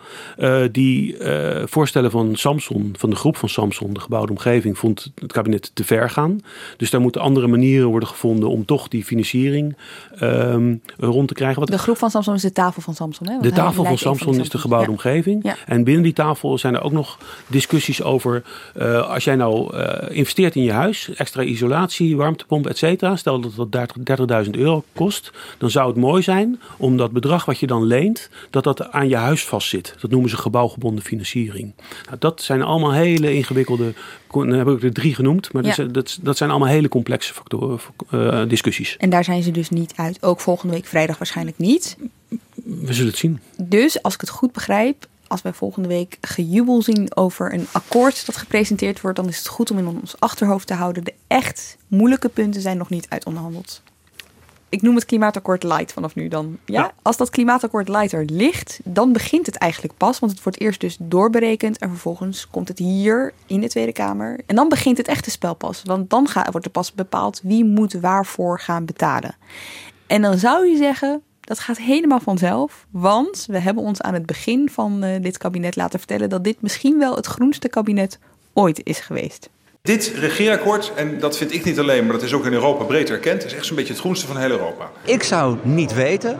Die eh, voorstellen van Samson, van de groep van Samson, de gebouwde omgeving, vond het kabinet te ver gaan. Dus daar moeten andere manieren worden gevonden om toch die financiering ehm, rond te krijgen. Wat De groep van Samsung is de tafel van Samsung. Hè? Want de tafel van die is de gebouwde omgeving. Ja. En binnen die tafel zijn er ook nog discussies over... eh, als jij nou eh, investeert in je huis, extra isolatie, warmtepomp, et cetera... stel dat dat 30 30.000 euro kost... dan zou het mooi zijn om dat bedrag wat je dan leent... dat dat aan je huis vastzit. Dat noemen ze gebouwgebonden financiering. Nou, dat zijn allemaal hele ingewikkelde... Dan heb ik er drie genoemd, maar dat, Ja. dat zijn allemaal hele complexe factoren, eh, discussies. En daar zijn ze dus niet uit. Ook volgende week vrijdag waarschijnlijk niet. We zullen het zien. Dus als ik het goed begrijp, als wij volgende week gejubel zien over een akkoord dat gepresenteerd wordt, dan is het goed om in ons achterhoofd te houden. De echt moeilijke punten zijn nog niet uitonderhandeld. Ik noem het klimaatakkoord light vanaf nu dan. Ja? Als dat klimaatakkoord light er ligt, dan begint het eigenlijk pas. Want het wordt eerst dus doorberekend en vervolgens komt het hier in de Tweede Kamer. En dan begint het echte spel pas. Want dan gaat, wordt er pas bepaald wie moet waarvoor gaan betalen. En dan zou je zeggen, dat gaat helemaal vanzelf. Want we hebben ons aan het begin van eh, dit kabinet laten vertellen dat dit misschien wel het groenste kabinet ooit is geweest. Dit regeerakkoord, en dat vind ik niet alleen, maar dat is ook in Europa breed erkend, is echt zo'n beetje het groenste van heel Europa. Ik zou niet weten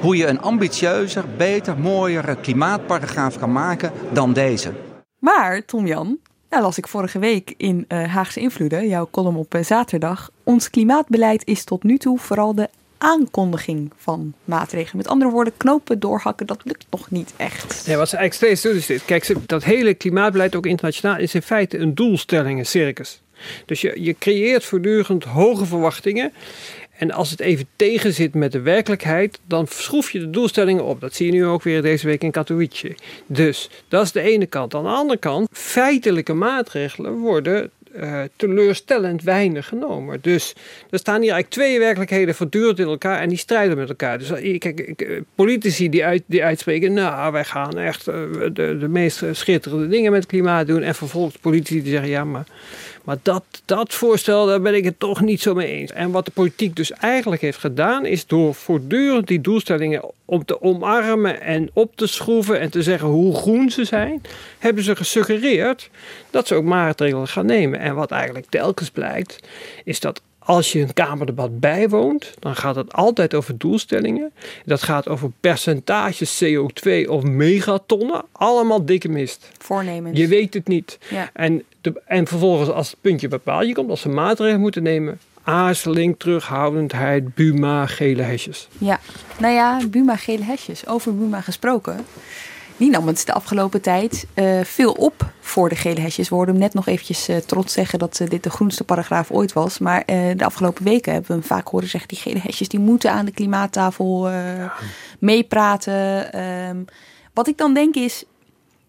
hoe je een ambitieuzer, beter, mooiere klimaatparagraaf kan maken dan deze. Maar, Tom Jan, Nou, las ik vorige week in uh, Haagse Invloeden, jouw column op uh, zaterdag. Ons klimaatbeleid is tot nu toe vooral de aankondiging van maatregelen. Met andere woorden, knopen doorhakken, dat lukt nog niet echt. Nee, wat ze eigenlijk steeds doen is dit. Kijk, dat hele klimaatbeleid, ook internationaal, is in feite een doelstellingen-circus. Dus je, je creëert voortdurend hoge verwachtingen. En als het even tegenzit met de werkelijkheid, dan schroef je de doelstellingen op. Dat zie je nu ook weer deze week in Katowice. Dus dat is de ene kant. Aan de andere kant, feitelijke maatregelen worden uh, teleurstellend weinig genomen. Dus er staan hier eigenlijk twee werkelijkheden voortdurend in elkaar en die strijden met elkaar. Dus eh, kijk, eh, politici die, uit, die uitspreken, nou, wij gaan echt de, de meest schitterende dingen met het klimaat doen. En vervolgens politici die zeggen, ja, maar maar dat, dat voorstel, daar ben ik het toch niet zo mee eens. En wat de politiek dus eigenlijk heeft gedaan, is door voortdurend die doelstellingen om te omarmen en op te schroeven en te zeggen hoe groen ze zijn, hebben ze gesuggereerd dat ze ook maatregelen gaan nemen. En wat eigenlijk telkens blijkt, is dat als je een Kamerdebat bijwoont, dan gaat het altijd over doelstellingen. Dat gaat over percentages CO2 of megatonnen. Allemaal dikke mist. Voornemens. Je weet het niet. Ja. En, de, en vervolgens als het puntje bepaald je komt, als ze maatregelen moeten nemen, aarzeling, terughoudendheid, Buma, gele hesjes. Ja, nou ja, Buma, gele hesjes. Over Buma gesproken die nam het de afgelopen tijd uh, veel op voor de gele hesjes. We hoorden hem net nog eventjes uh, trots zeggen dat uh, dit de groenste paragraaf ooit was. Maar de afgelopen weken hebben we hem vaak horen zeggen... die gele hesjes die moeten aan de klimaattafel ja. meepraten. Um, wat ik dan denk is,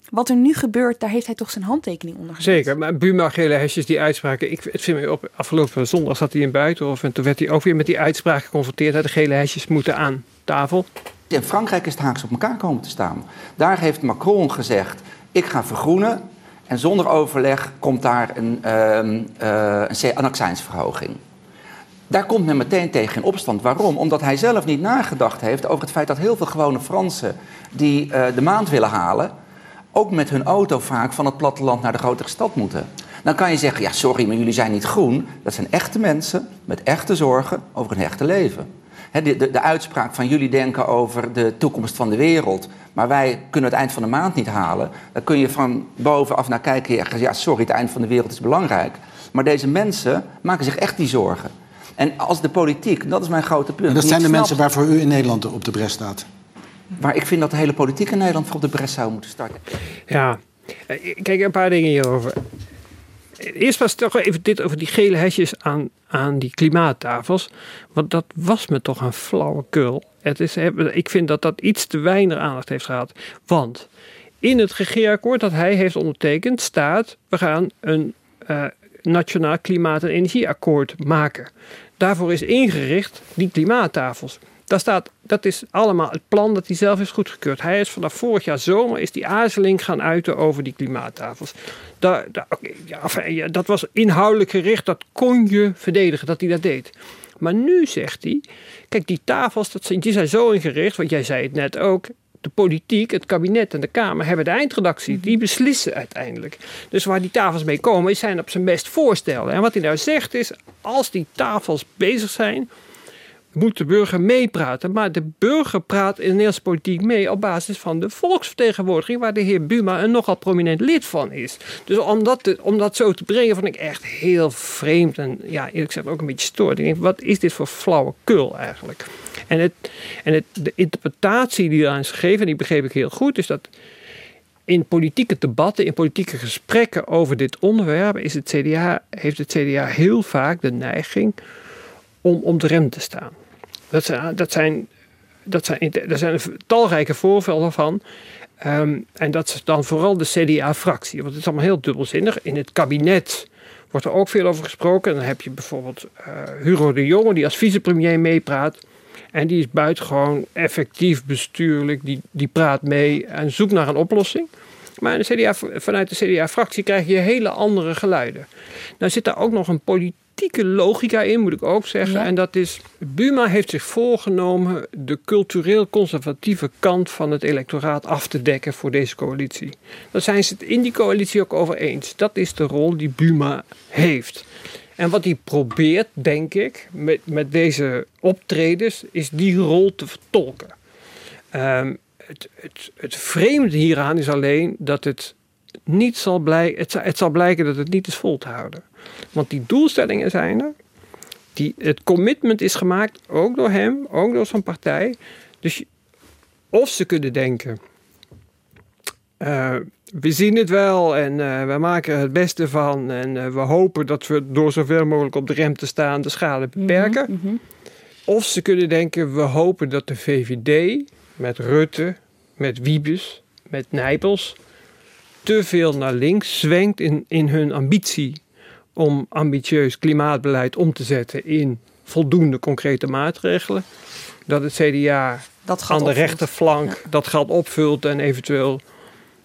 wat er nu gebeurt, daar heeft hij toch zijn handtekening onder gezet. Zeker, maar Buma Gele Hesjes, die uitspraken. Ik, het viel me op, afgelopen zondag zat hij in Buitenhof en toen werd hij ook weer met die uitspraak geconfronteerd. Dat de gele hesjes moeten aan tafel. In Frankrijk is het haaks op elkaar komen te staan. Daar heeft Macron gezegd: ik ga vergroenen. En zonder overleg komt daar een, uh, een accijnsverhoging. Daar komt men meteen tegen in opstand. Waarom? Omdat hij zelf niet nagedacht heeft over het feit dat heel veel gewone Fransen die uh, de maand willen halen, ook met hun auto vaak van het platteland naar de grotere stad moeten. Dan kan je zeggen, ja sorry, maar jullie zijn niet groen. Dat zijn echte mensen met echte zorgen over hun echte leven de, de, de, uitspraak van jullie denken over de toekomst van de wereld, maar wij kunnen het eind van de maand niet halen. Dan kun je van bovenaf naar kijken en ja sorry, het eind van de wereld is belangrijk. Maar deze mensen maken zich echt die zorgen. En als de politiek, dat is mijn grote punt. En dat zijn de mensen waarvoor u in Nederland op de bres staat. Maar ik vind dat de hele politiek in Nederland voor op de bres zou moeten starten. Ja, eh, kijk, een paar dingen hierover. Eerst was het toch even dit over die gele hesjes aan, aan die klimaattafels. Want dat was me toch een flauwekul. Het is, ik vind dat dat iets te weinig aandacht heeft gehad. Want in het regeerakkoord dat hij heeft ondertekend staat... we gaan een uh, nationaal klimaat- en energieakkoord maken. Daarvoor is ingericht die klimaattafels. Daar staat, dat is allemaal het plan dat hij zelf heeft goedgekeurd. Hij is vanaf vorig jaar zomer is die aarzeling gaan uiten over die klimaattafels. Ja, dat was inhoudelijk gericht, dat kon je verdedigen dat hij dat deed. Maar nu zegt hij, kijk die tafels dat zijn, die zijn zo ingericht, want jij zei het net ook, de politiek, het kabinet en de Kamer hebben de eindredactie. Die beslissen uiteindelijk. Dus waar die tafels mee komen, zijn op zijn best voorstellen. En wat hij nou zegt is, als die tafels bezig zijn, moet de burger meepraten. Maar de burger praat in de politiek mee op basis van de volksvertegenwoordiging, waar de heer Buma een nogal prominent lid van is. Dus om dat, om dat zo te brengen, vond ik echt heel vreemd en ja, eerlijk gezegd ook een beetje stoord. Ik denk, wat is dit voor flauwekul eigenlijk? En, het, en het, de interpretatie die eraan is gegeven, en die begreep ik heel goed, is dat in politieke debatten, in politieke gesprekken over dit onderwerp, is het CDA, heeft het CDA heel vaak de neiging om om de rem te staan. Dat zijn, dat zijn, dat zijn, er zijn talrijke voorbeelden van. Ehm, en dat is dan vooral de CDA-fractie. Want het is allemaal heel dubbelzinnig. In het kabinet wordt er ook veel over gesproken. En dan heb je bijvoorbeeld uh, Hugo de Jonge, die als vicepremier meepraat. En die is buitengewoon effectief bestuurlijk. Die, die praat mee en zoekt naar een oplossing. Maar de CDA, vanuit de CDA-fractie krijg je hele andere geluiden. Nou zit daar ook nog een politiek logica in, moet ik ook zeggen. En dat is, Buma heeft zich voorgenomen de cultureel conservatieve kant van het electoraat af te dekken voor deze coalitie. Daar zijn ze het in die coalitie ook over eens. Dat is de rol die Buma heeft. En wat hij probeert, denk ik, met, met deze optredens, is die rol te vertolken. Um, het, het, het vreemde hieraan is alleen dat het niet zal blijken, het, zal- het zal blijken dat het niet is vol te houden. Want die doelstellingen zijn er. Die, het commitment is gemaakt, ook door hem, ook door zijn partij. Dus of ze kunnen denken, eh, we zien het wel en eh, we maken er het beste van. En eh, we hopen dat we door zoveel mogelijk op de rem te staan de schade beperken. Of ze kunnen denken, we hopen dat de VVD met Rutte, met Wiebes, met Nijpels... te veel naar links zwengt in, in hun ambitie... om ambitieus klimaatbeleid om te zetten in voldoende concrete maatregelen. Dat het CDA Dat aan de opvult. rechterflank dat gat opvult en eventueel...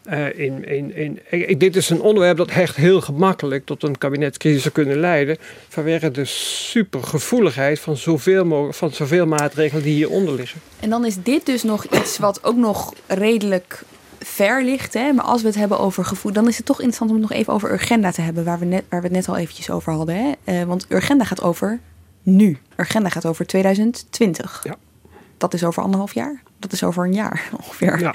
eh, in, in, in, ik- dit is een onderwerp dat echt heel gemakkelijk tot een kabinetscrisis zou kunnen leiden. Vanwege de supergevoeligheid van zoveel, mogelijk, van zoveel maatregelen die hieronder liggen. En dan is dit dus nog iets wat ook nog redelijk ver ligt. Hè? Maar als we het hebben over gevoel, dan is het toch interessant om het nog even over Urgenda te hebben, waar we, net, waar we het net al eventjes over hadden. Hè? Eh, want Urgenda gaat over nu. Urgenda gaat over 2020. Ja. Dat is over anderhalf jaar. Dat is over een jaar ongeveer.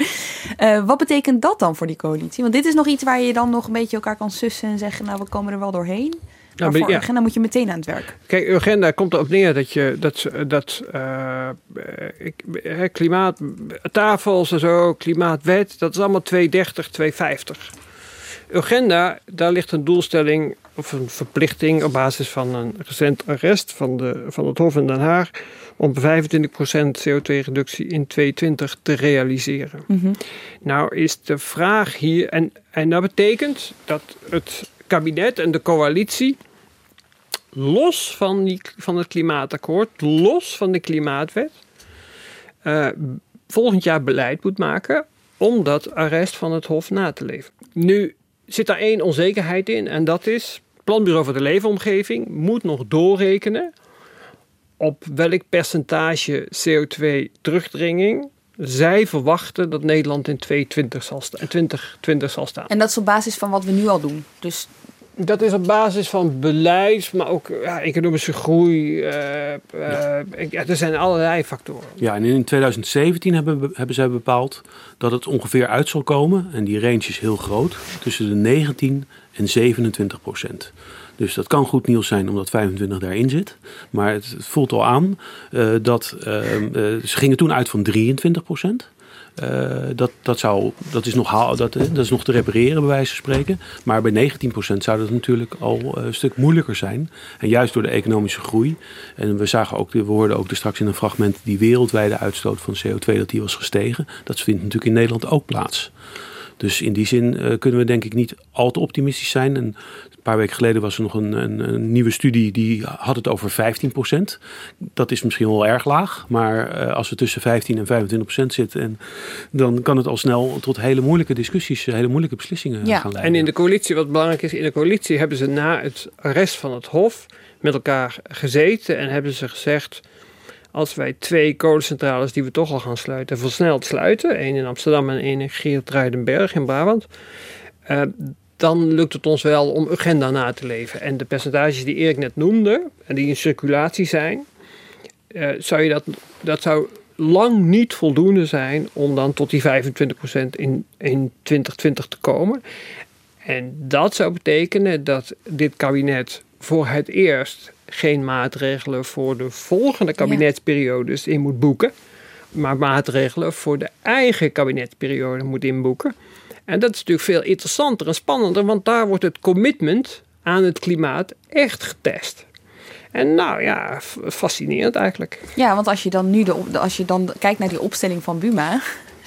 Eh, wat betekent dat dan voor die coalitie? Want dit is nog iets waar je dan nog een beetje elkaar kan sussen en zeggen, nou we komen er wel doorheen. Maar maar voor ja. Urgenda moet je meteen aan het werk. Kijk, Urgenda komt erop neer dat je dat, dat ik, hè, klimaattafels en zo, klimaatwet, dat is allemaal 230, 250. Urgenda, daar ligt een doelstelling of een verplichting op basis van een recent arrest van, de, van het Hof in Den Haag om 25% CO2-reductie in 2020 te realiseren. Nou is de vraag hier, en, en dat betekent dat het kabinet en de coalitie los van, die, van het klimaatakkoord, los van de klimaatwet, eh, volgend jaar beleid moet maken om dat arrest van het Hof na te leven. Nu zit daar één onzekerheid in en dat is, Planbureau voor de Leefomgeving moet nog doorrekenen op welk percentage CO2 terugdringing zij verwachten dat Nederland in 2020 zal, sta- 2020 zal staan. En dat is op basis van wat we nu al doen. Dus Dat is op basis van beleid, maar ook ja, economische groei. eh, eh, ja, er zijn allerlei factoren. Ja, en in 2017 hebben, hebben zij bepaald dat het ongeveer uit zal komen. En die range is heel groot. Tussen de 19 en 27 procent. Dus dat kan goed nieuws zijn omdat 25 daarin zit. Maar het, voelt al aan eh, dat eh, eh, ze gingen toen uit van 23 procent. Eh, dat, dat, zou, dat, is nog haal, dat, dat is nog te repareren, bij wijze van spreken. Maar bij 19% zou dat natuurlijk al een stuk moeilijker zijn. En juist door de economische groei. En we, zagen ook, we hoorden ook straks in een fragment die wereldwijde uitstoot van CO2 dat die was gestegen. Dat vindt natuurlijk in Nederland ook plaats. Dus in die zin kunnen we denk ik niet al te optimistisch zijn. En een paar weken geleden was er nog een, een, een nieuwe studie die had het over 15% Dat is misschien wel erg laag. Maar eh, als we tussen 15 en 25% zitten, en, dan kan het al snel tot hele moeilijke discussies, hele moeilijke beslissingen gaan leiden. En in de coalitie, wat belangrijk is, in de coalitie hebben ze na het arrest van het Hof met elkaar gezeten en hebben ze gezegd. Als wij twee kolencentrales die we toch al gaan sluiten, versneld sluiten, één in Amsterdam en één in Geertruidenberg in Brabant, eh, dan lukt het ons wel om agenda na te leven. En de percentages die Erik net noemde, en die in circulatie zijn, eh, zou je dat, dat zou lang niet voldoende zijn om dan tot die 25% in, in 2020 te komen. En dat zou betekenen dat dit kabinet voor het eerst geen maatregelen voor de volgende kabinetsperiodes in moet boeken, maar maatregelen voor de eigen kabinetsperiode moet inboeken. En dat is natuurlijk veel interessanter en spannender, want daar wordt het commitment aan het klimaat echt getest. En nou ja, fascinerend eigenlijk. Ja, want als je dan nu de, als je dan kijkt naar die opstelling van Buma,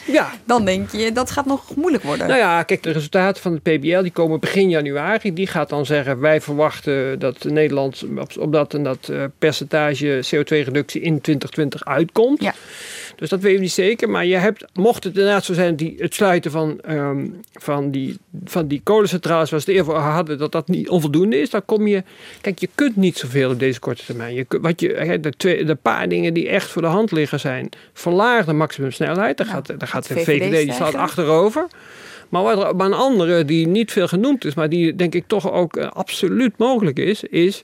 ja. dan denk je dat gaat nog moeilijk worden. Nou ja, kijk, de resultaten van het PBL die komen begin januari. Die gaat dan zeggen, wij verwachten dat Nederland op, op dat en dat eh, percentage CO2-reductie in 2020 uitkomt. Ja. Dus dat weet je niet zeker. Maar je hebt, mocht het inderdaad zo zijn, die, het sluiten van, ehm, van, die, van die kolencentrales, zoals we het eerder hadden, dat dat niet onvoldoende is, dan kom je. Kijk, je kunt niet zoveel op deze korte termijn. Je, wat je, de, twee, de paar dingen die echt voor de hand liggen zijn, verlaag de maximumsnelheid. Daar gaat, daar gaat de VVD VVD, die staat achterover. Maar, wat er, maar een andere die niet veel genoemd is, maar die denk ik toch ook eh, absoluut mogelijk is, is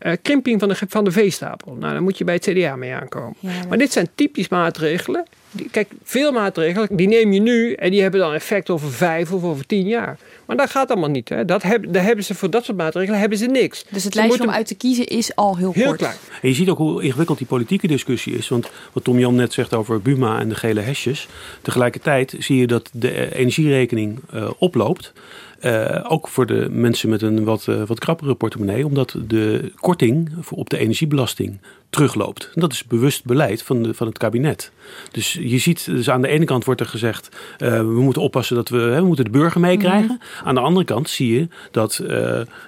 eh, krimping van de, van de veestapel. Nou, dan moet je bij het CDA mee aankomen. maar... dit zijn typisch maatregelen. Kijk, veel maatregelen, die neem je nu en die hebben dan effect over vijf of over tien jaar. Maar dat gaat allemaal niet. Hè. Dat heb, daar hebben ze voor dat soort maatregelen hebben ze niks. Dus het Ze lijstje moeten- om uit te kiezen is al heel, Heel kort. klein. En je ziet ook hoe ingewikkeld die politieke discussie is. Want wat Tom Jan net zegt over Buma en de gele hesjes. Tegelijkertijd zie je dat de energierekening eh, oploopt. Eh, ook voor de mensen met een wat, eh, wat krappere portemonnee. Omdat de korting op de energiebelasting terugloopt. En dat is bewust beleid van, de, van het kabinet. Dus je ziet, dus aan de ene kant wordt er gezegd... eh, we moeten oppassen dat we, hè, we moeten de burger meekrijgen. Aan de andere kant zie je dat eh,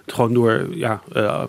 het gewoon door... Ja, eh,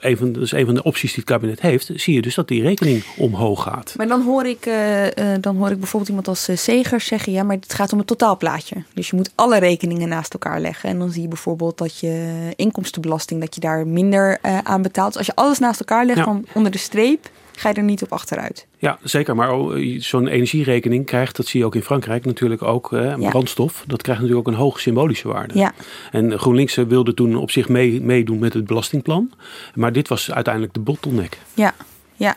van, dat is een van de opties die het kabinet heeft, zie je dus dat die rekening omhoog gaat. Maar dan hoor, ik, eh, eh, dan hoor ik bijvoorbeeld iemand als uh, Segers zeggen... ja, maar het gaat om het totaalplaatje. Dus je moet alle rekeningen naast elkaar leggen. En dan zie je bijvoorbeeld dat je inkomstenbelasting... dat je daar minder uh, aan betaalt. Dus als je alles naast elkaar legt, Ja. dan onder de streep... ga je er niet op achteruit. Ja, zeker. Maar oh, zo'n energierekening krijgt, dat zie je ook in Frankrijk, natuurlijk ook eh, Ja. brandstof. Dat krijgt natuurlijk ook een hoge symbolische waarde. Ja. En GroenLinks eh, wilde toen op zich mee, meedoen met het belastingplan. Maar dit was uiteindelijk de bottleneck. Ja, ja.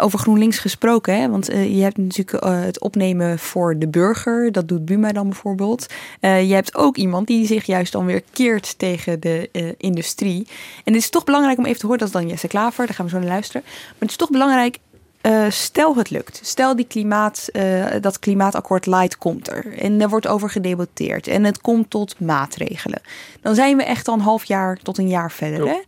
Over GroenLinks gesproken, hè? want eh, je hebt natuurlijk eh, het opnemen voor de burger. Dat doet Buma dan bijvoorbeeld. Eh, je hebt ook iemand die zich juist dan weer keert tegen de industrie. En het is toch belangrijk om even te horen, dat is dan Jesse Klaver, daar gaan we zo naar luisteren. Maar het is toch belangrijk, stel het lukt. Stel die klimaat, dat klimaatakkoord light komt er. En er wordt over gedebatteerd. En het komt tot maatregelen. Dan zijn we echt al een half jaar tot een jaar verder. Hè?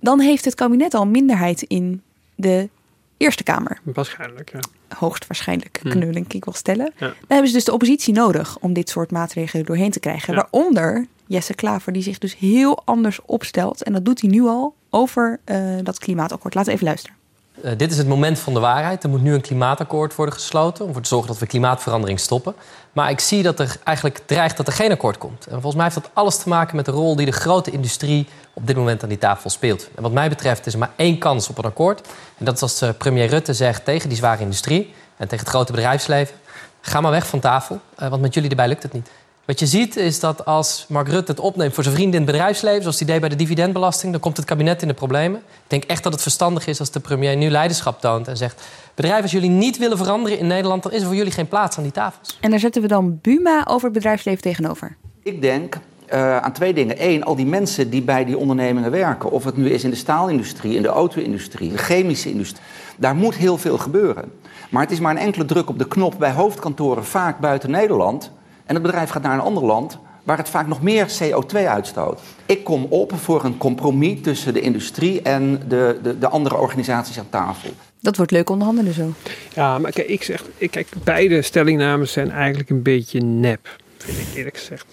Dan heeft het kabinet al minderheid in de Eerste Kamer. Waarschijnlijk, ja. Hoogstwaarschijnlijk, Hm. kunnen we denk ik wel stellen. Ja. Dan hebben ze dus de oppositie nodig om dit soort maatregelen doorheen te krijgen. Ja. Waaronder Jesse Klaver, die zich dus heel anders opstelt. En dat doet hij nu al over eh, dat klimaatakkoord. Laten we even luisteren. Uh, dit is het moment van de waarheid. Er moet nu een klimaatakkoord worden gesloten om ervoor te zorgen dat we klimaatverandering stoppen. Maar ik zie dat er eigenlijk dreigt dat er geen akkoord komt. En volgens mij heeft dat alles te maken met de rol die de grote industrie op dit moment aan die tafel speelt. En wat mij betreft is er maar één kans op een akkoord. En dat is als uh, premier Rutte zegt tegen die zware industrie en tegen het grote bedrijfsleven: ga maar weg van tafel, uh, want met jullie erbij lukt het niet. Wat je ziet is dat als Mark Rutte het opneemt voor zijn vrienden in het bedrijfsleven, zoals hij deed bij de dividendbelasting, dan komt het kabinet in de problemen. Ik denk echt dat het verstandig is als de premier nu leiderschap toont en zegt: bedrijven, als jullie niet willen veranderen in Nederland, dan is er voor jullie geen plaats aan die tafels. En daar zetten we dan Buma over het bedrijfsleven tegenover. Ik denk uh, aan twee dingen. Eén, al die mensen die bij die ondernemingen werken. Of het nu is in de staalindustrie, in de auto-industrie, de chemische industrie. Daar moet heel veel gebeuren. Maar het is maar een enkele druk op de knop bij hoofdkantoren, vaak buiten Nederland. En het bedrijf gaat naar een ander land waar het vaak nog meer CO2 uitstoot. Ik kom op voor een compromis tussen de industrie en de, de, de andere organisaties aan tafel. Dat wordt leuk onderhandelen zo. Ja, maar kijk, ik zeg, ik, kijk, beide stellingnamen zijn eigenlijk een beetje nep, vind ik eerlijk gezegd.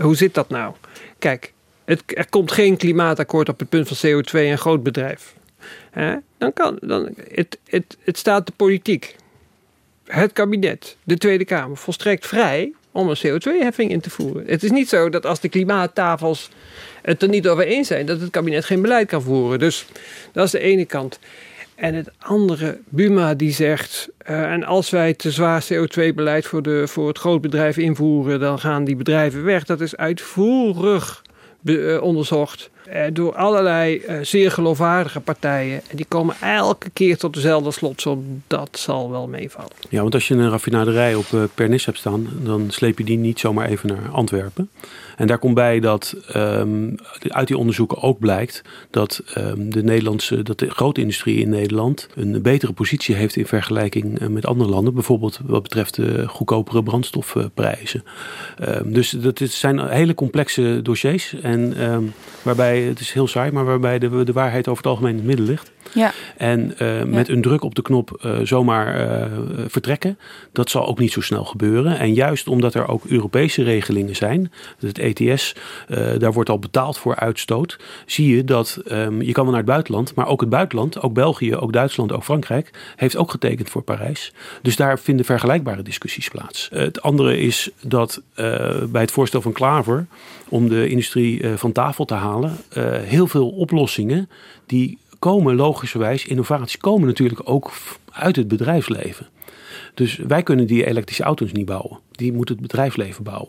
Hoe zit dat nou? Kijk, het, er komt geen klimaatakkoord op het punt van CO2 en groot bedrijf. Dan kan, dan, het, het, het staat de politiek, het kabinet, de Tweede Kamer volstrekt vrij om een CO2-heffing in te voeren. Het is niet zo dat als de klimaattafels het er niet over eens zijn, dat het kabinet geen beleid kan voeren. Dus dat is de ene kant. En het andere, Buma die zegt, uh, en als wij te zwaar CO2-beleid voor, de, voor het grootbedrijf invoeren, dan gaan die bedrijven weg. Dat is uitvoerig be, uh, onderzocht door allerlei zeer geloofwaardige partijen. En die komen elke keer tot dezelfde slotsom. Dat zal wel meevallen. Ja, want als je een raffinaderij op uh, Pernis hebt staan, dan sleep je die niet zomaar even naar Antwerpen. En daar komt bij dat um, uit die onderzoeken ook blijkt dat um, de Nederlandse, dat de grote industrie in Nederland een betere positie heeft in vergelijking met andere landen. Bijvoorbeeld wat betreft de goedkopere brandstofprijzen. Um, dus dat zijn hele complexe dossiers. En waarbij het is heel saai, maar waarbij de, de waarheid over het algemeen in het midden ligt. Ja. En uh, met ja. een druk op de knop uh, zomaar uh, vertrekken, dat zal ook niet zo snel gebeuren. En juist omdat er ook Europese regelingen zijn, het ETS, daar wordt al betaald voor uitstoot, zie je dat um, je kan wel naar het buitenland, maar ook het buitenland, ook België, ook Duitsland, ook Frankrijk, heeft ook getekend voor Parijs. Dus daar vinden vergelijkbare discussies plaats. het andere is dat bij het voorstel van Klaver om de industrie van tafel te halen, heel veel oplossingen die komen logischerwijs, innovaties komen natuurlijk ook uit het bedrijfsleven. Dus wij kunnen die elektrische auto's niet bouwen. Die moet het bedrijfsleven bouwen.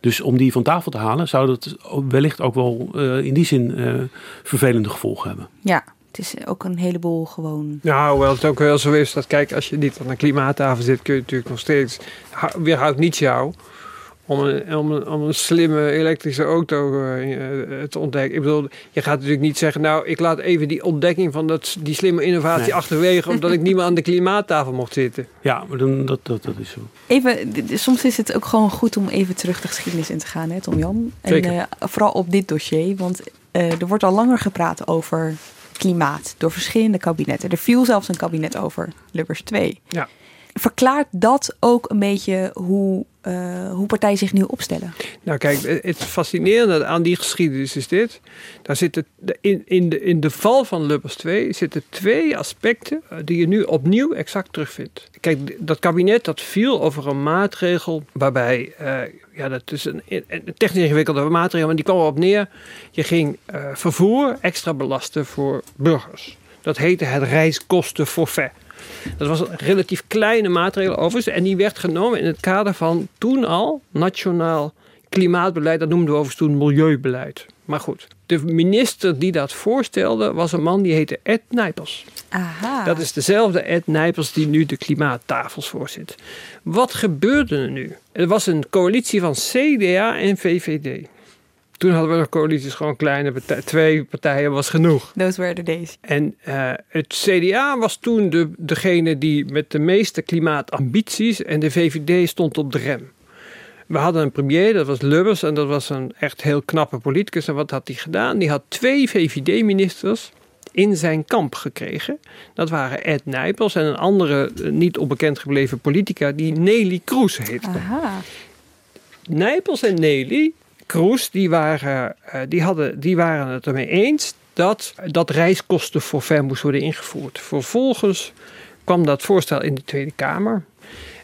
Dus om die van tafel te halen, zou dat wellicht ook wel uh, in die zin uh, vervelende gevolgen hebben. Ja, het is ook een heleboel gewoon. Nou, hoewel het ook wel zo is dat, kijk, als je niet aan een klimaattafel zit, kun je natuurlijk nog steeds. weerhoudt niet jou om een, om een, om een slimme elektrische auto uh, te ontdekken. Ik bedoel, je gaat natuurlijk niet zeggen, nou, ik laat even die ontdekking van dat, die slimme innovatie nee. achterwege, omdat ik niet meer aan de klimaattafel mocht zitten. Ja, maar dan, dat, dat, dat is zo. Even, soms is het ook gewoon goed om even terug de geschiedenis in te gaan, hè, Tom Jan. En uh, vooral op dit dossier, want er wordt al langer gepraat over klimaat door verschillende kabinetten. Er viel zelfs een kabinet over, Lubbers 2. Ja. Verklaart dat ook een beetje hoe, uh, hoe partijen zich nu opstellen? Nou kijk, het fascinerende aan die geschiedenis is dit. Daar zitten in, in, de, in de val van Lubbers 2 zitten twee aspecten eh, die je nu opnieuw exact terugvindt. Kijk, dat kabinet dat viel over een maatregel waarbij, uh, ja dat is een, technisch ingewikkelde maatregel, maar die kwam erop neer. Je ging vervoer extra belasten voor burgers. Dat heette het reiskostenforfait. Dat was een relatief kleine maatregel overigens. En die werd genomen in het kader van toen al nationaal klimaatbeleid. Dat noemden we overigens toen milieubeleid. Maar goed, de minister die dat voorstelde was een man die heette Ed Nijpels. Aha. Dat is dezelfde Ed Nijpels die nu de klimaattafels voorzit. Wat gebeurde er nu? Er was een coalitie van CDA en VVD. Toen hadden we nog coalities, gewoon kleine partijen. Twee partijen was genoeg. Those were the days. En uh, het CDA was toen de, degene die met de meeste klimaatambities en de VVD stond op de rem. We hadden een premier, dat was Lubbers, en dat was een echt heel knappe politicus. En wat had hij gedaan? Die had twee VVD-ministers in zijn kamp gekregen. Dat waren Ed Nijpels en een andere niet onbekend gebleven politica die Nelly Kroes heette. Aha. Nijpels en Nelly Kroes, die waren, uh, die, hadden, die waren het ermee eens dat dat reiskostenforfait moest worden ingevoerd. Vervolgens kwam dat voorstel in de Tweede Kamer.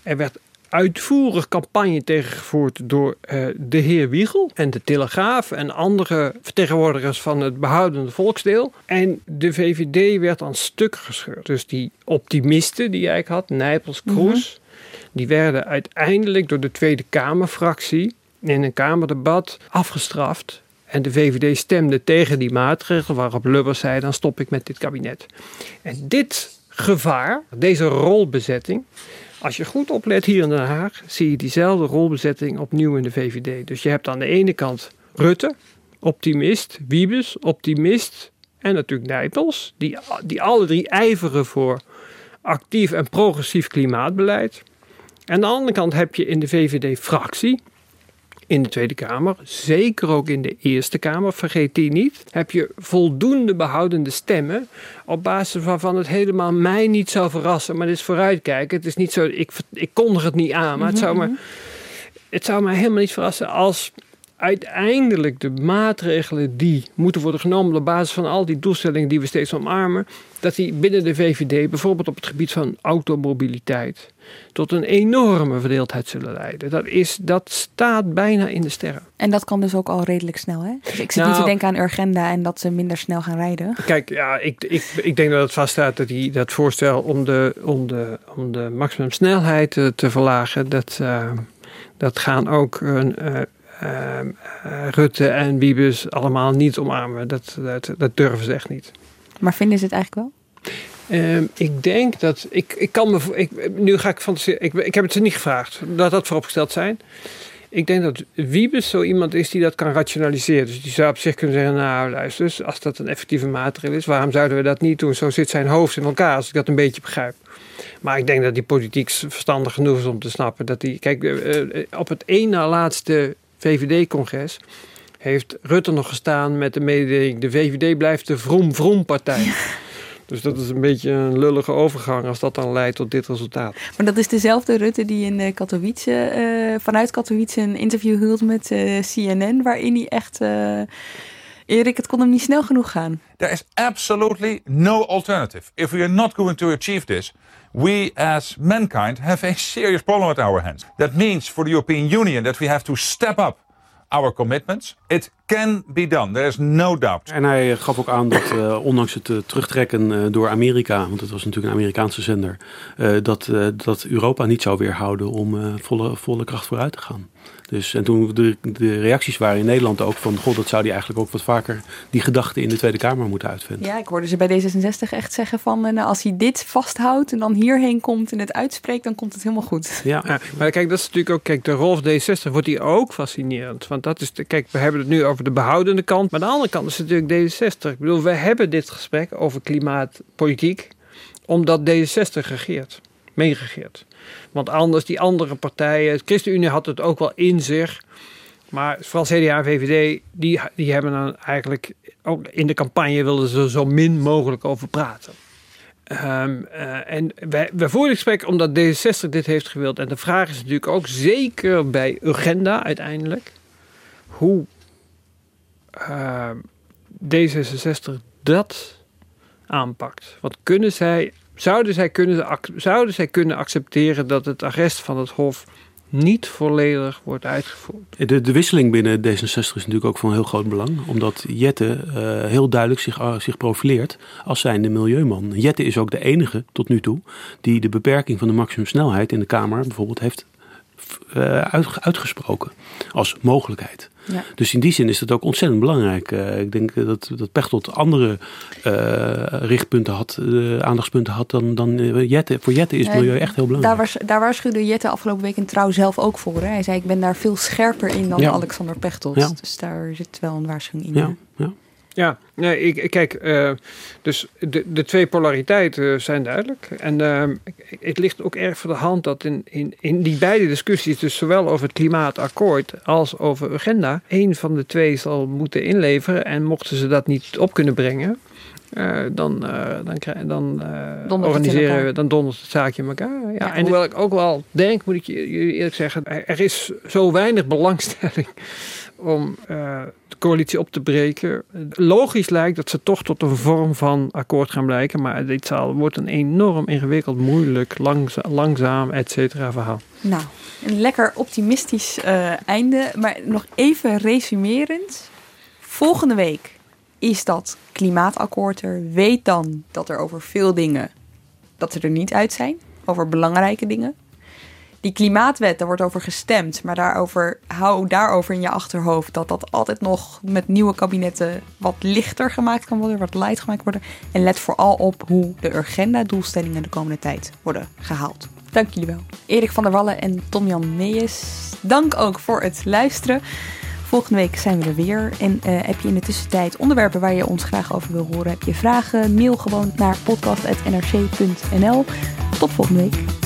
Er werd uitvoerig campagne tegengevoerd door uh, de heer Wiegel en de Telegraaf en andere vertegenwoordigers van het behoudende volksdeel. En de VVD werd aan stuk gescheurd. Dus die optimisten die ik had, Nijpels, Kroes, mm-hmm. die werden uiteindelijk door de Tweede Kamerfractie in een Kamerdebat afgestraft. En de VVD stemde tegen die maatregel, waarop Lubbers zei: dan stop ik met dit kabinet. En dit gevaar, deze rolbezetting. Als je goed oplet hier in Den Haag, zie je diezelfde rolbezetting opnieuw in de VVD. Dus je hebt aan de ene kant Rutte, optimist, Wiebes, optimist. En natuurlijk Nijpels, die, die alle drie ijveren voor actief en progressief klimaatbeleid. En aan de andere kant heb je in de VVD-fractie in de Tweede Kamer, zeker ook in de Eerste Kamer, vergeet die niet, heb je voldoende behoudende stemmen op basis waarvan het helemaal mij niet zou verrassen, maar het is vooruitkijken. Het is niet zo, ik, ik kondig het niet aan, maar het zou me, het zou mij helemaal niet verrassen als uiteindelijk de maatregelen die moeten worden genomen op basis van al die doelstellingen die we steeds omarmen, dat die binnen de VVD, bijvoorbeeld op het gebied van automobiliteit, tot een enorme verdeeldheid zullen leiden. Dat, is, dat staat bijna in de sterren. En dat kan dus ook al redelijk snel, hè? Dus ik zit nou, niet te denken aan Urgenda en dat ze minder snel gaan rijden. Kijk, ja, ik, ik, ik denk dat het vaststaat dat die, dat voorstel om de, om de, om de maximumsnelheid te, te verlagen, dat, uh, dat gaan ook uh, Rutte en Wiebes allemaal niet omarmen. Dat, dat, dat durven ze echt niet. Maar vinden ze het eigenlijk wel? Uh, ik denk dat. Ik, ik kan me. Ik, nu ga ik fantaseren. Ik, ik heb het ze niet gevraagd. Dat dat vooropgesteld zijn. Ik denk dat Wiebes zo iemand is die dat kan rationaliseren. Dus die zou op zich kunnen zeggen: Nou, luister, dus als dat een effectieve maatregel is, waarom zouden we dat niet doen? Zo zit zijn hoofd in elkaar, als ik dat een beetje begrijp. Maar ik denk dat die politiek verstandig genoeg is om te snappen dat hij. Kijk, uh, op het één na laatste VVD-congres heeft Rutte nog gestaan met de mededeling: de VVD blijft de vroom-vroom-partij. Dus dat is een beetje een lullige overgang als dat dan leidt tot dit resultaat. Maar dat is dezelfde Rutte die in Katowice, uh, vanuit Katowice een interview hield met uh, CNN, waarin hij echt. Uh, Erik, het kon hem niet snel genoeg gaan. There is absolutely no alternative. If we are not going to achieve this, we as mankind have a serious problem at our hands. That means for the European Union that we have to step up our commitments. It can be done. There is no doubt. En hij gaf ook aan dat uh, ondanks het uh, terugtrekken uh, door Amerika, want het was natuurlijk een Amerikaanse zender, dat, dat Europa niet zou weerhouden om volle, volle kracht vooruit te gaan. Dus, en toen de, de reacties waren in Nederland ook van... god, dat zou die eigenlijk ook wat vaker die gedachten in de Tweede Kamer moeten uitvinden. Ja, ik hoorde ze bij D66 echt zeggen van... nou, als hij dit vasthoudt en dan hierheen komt en het uitspreekt... dan komt het helemaal goed. Ja, ja maar kijk, dat is natuurlijk ook... Kijk, de rol van D66 wordt hier ook fascinerend. Want dat is... De, kijk, we hebben het nu over de behoudende kant. Maar aan de andere kant is het natuurlijk D66. Ik bedoel, we hebben dit gesprek over klimaatpolitiek... omdat D66 regeert, meeregeert. Want anders, die andere partijen, de ChristenUnie had het ook wel in zich. Maar vooral CDA en VVD, die, die hebben dan eigenlijk ook in de campagne wilden ze zo min mogelijk over praten. Um, en wij, voeren het gesprek omdat D66 dit heeft gewild. En de vraag is natuurlijk ook zeker bij Urgenda uiteindelijk. Hoe uh, D66 dat aanpakt. Wat kunnen zij Zouden zij, kunnen, zouden zij kunnen accepteren dat het arrest van het Hof niet volledig wordt uitgevoerd? De, wisseling binnen D66 is natuurlijk ook van heel groot belang. Omdat Jette uh, heel duidelijk zich, uh, zich profileert als zijnde milieuman. Jette is ook de enige tot nu toe die de beperking van de maximumsnelheid in de Kamer bijvoorbeeld heeft uh, uitgesproken als mogelijkheid. Ja. Dus in die zin is het ook ontzettend belangrijk. Uh, ik denk dat, dat Pechtold andere uh, richtpunten had, uh, aandachtspunten had dan, dan Jette. Voor Jette is het milieu echt heel belangrijk. Daar, was, daar waarschuwde Jette afgelopen week in Trouw zelf ook voor. Hè? Hij zei, ik ben daar veel scherper in dan ja. Alexander Pechtold. Ja. Dus daar zit wel een waarschuwing in. Ja, nee, ik, kijk, uh, dus de, de twee polariteiten zijn duidelijk. En uh, het ligt ook erg voor de hand dat in, in, in die beide discussies, dus zowel over het klimaatakkoord als over agenda, één van de twee zal moeten inleveren. En mochten ze dat niet op kunnen brengen, uh, dan, dan, dan organiseren we, dan dondert het zaakje in elkaar. Ja, ja en hoewel ik ook wel denk, moet ik je eerlijk zeggen, er is zo weinig belangstelling om uh, de coalitie op te breken. Logisch lijkt dat ze toch tot een vorm van akkoord gaan blijken. Maar dit zal, wordt een enorm ingewikkeld, moeilijk, langza langzaam, et cetera verhaal. Nou, een lekker optimistisch uh, einde. Maar nog even resumerend. Volgende week is dat klimaatakkoord er. Weet dan dat er over veel dingen, dat ze er niet uit zijn. Over belangrijke dingen die klimaatwet, daar wordt over gestemd. Maar daarover, hou daarover in je achterhoofd dat dat altijd nog met nieuwe kabinetten wat lichter gemaakt kan worden, wat light gemaakt worden. En let vooral op hoe de agenda-doelstellingen de komende tijd worden gehaald. Dank jullie wel. Erik van der Wallen en Tom-Jan Meijers. Dank ook voor het luisteren. Volgende week zijn we er weer. En uh, heb je in de tussentijd onderwerpen waar je ons graag over wil horen? Heb je vragen? Mail gewoon naar podcast.nrc.nl. Tot volgende week.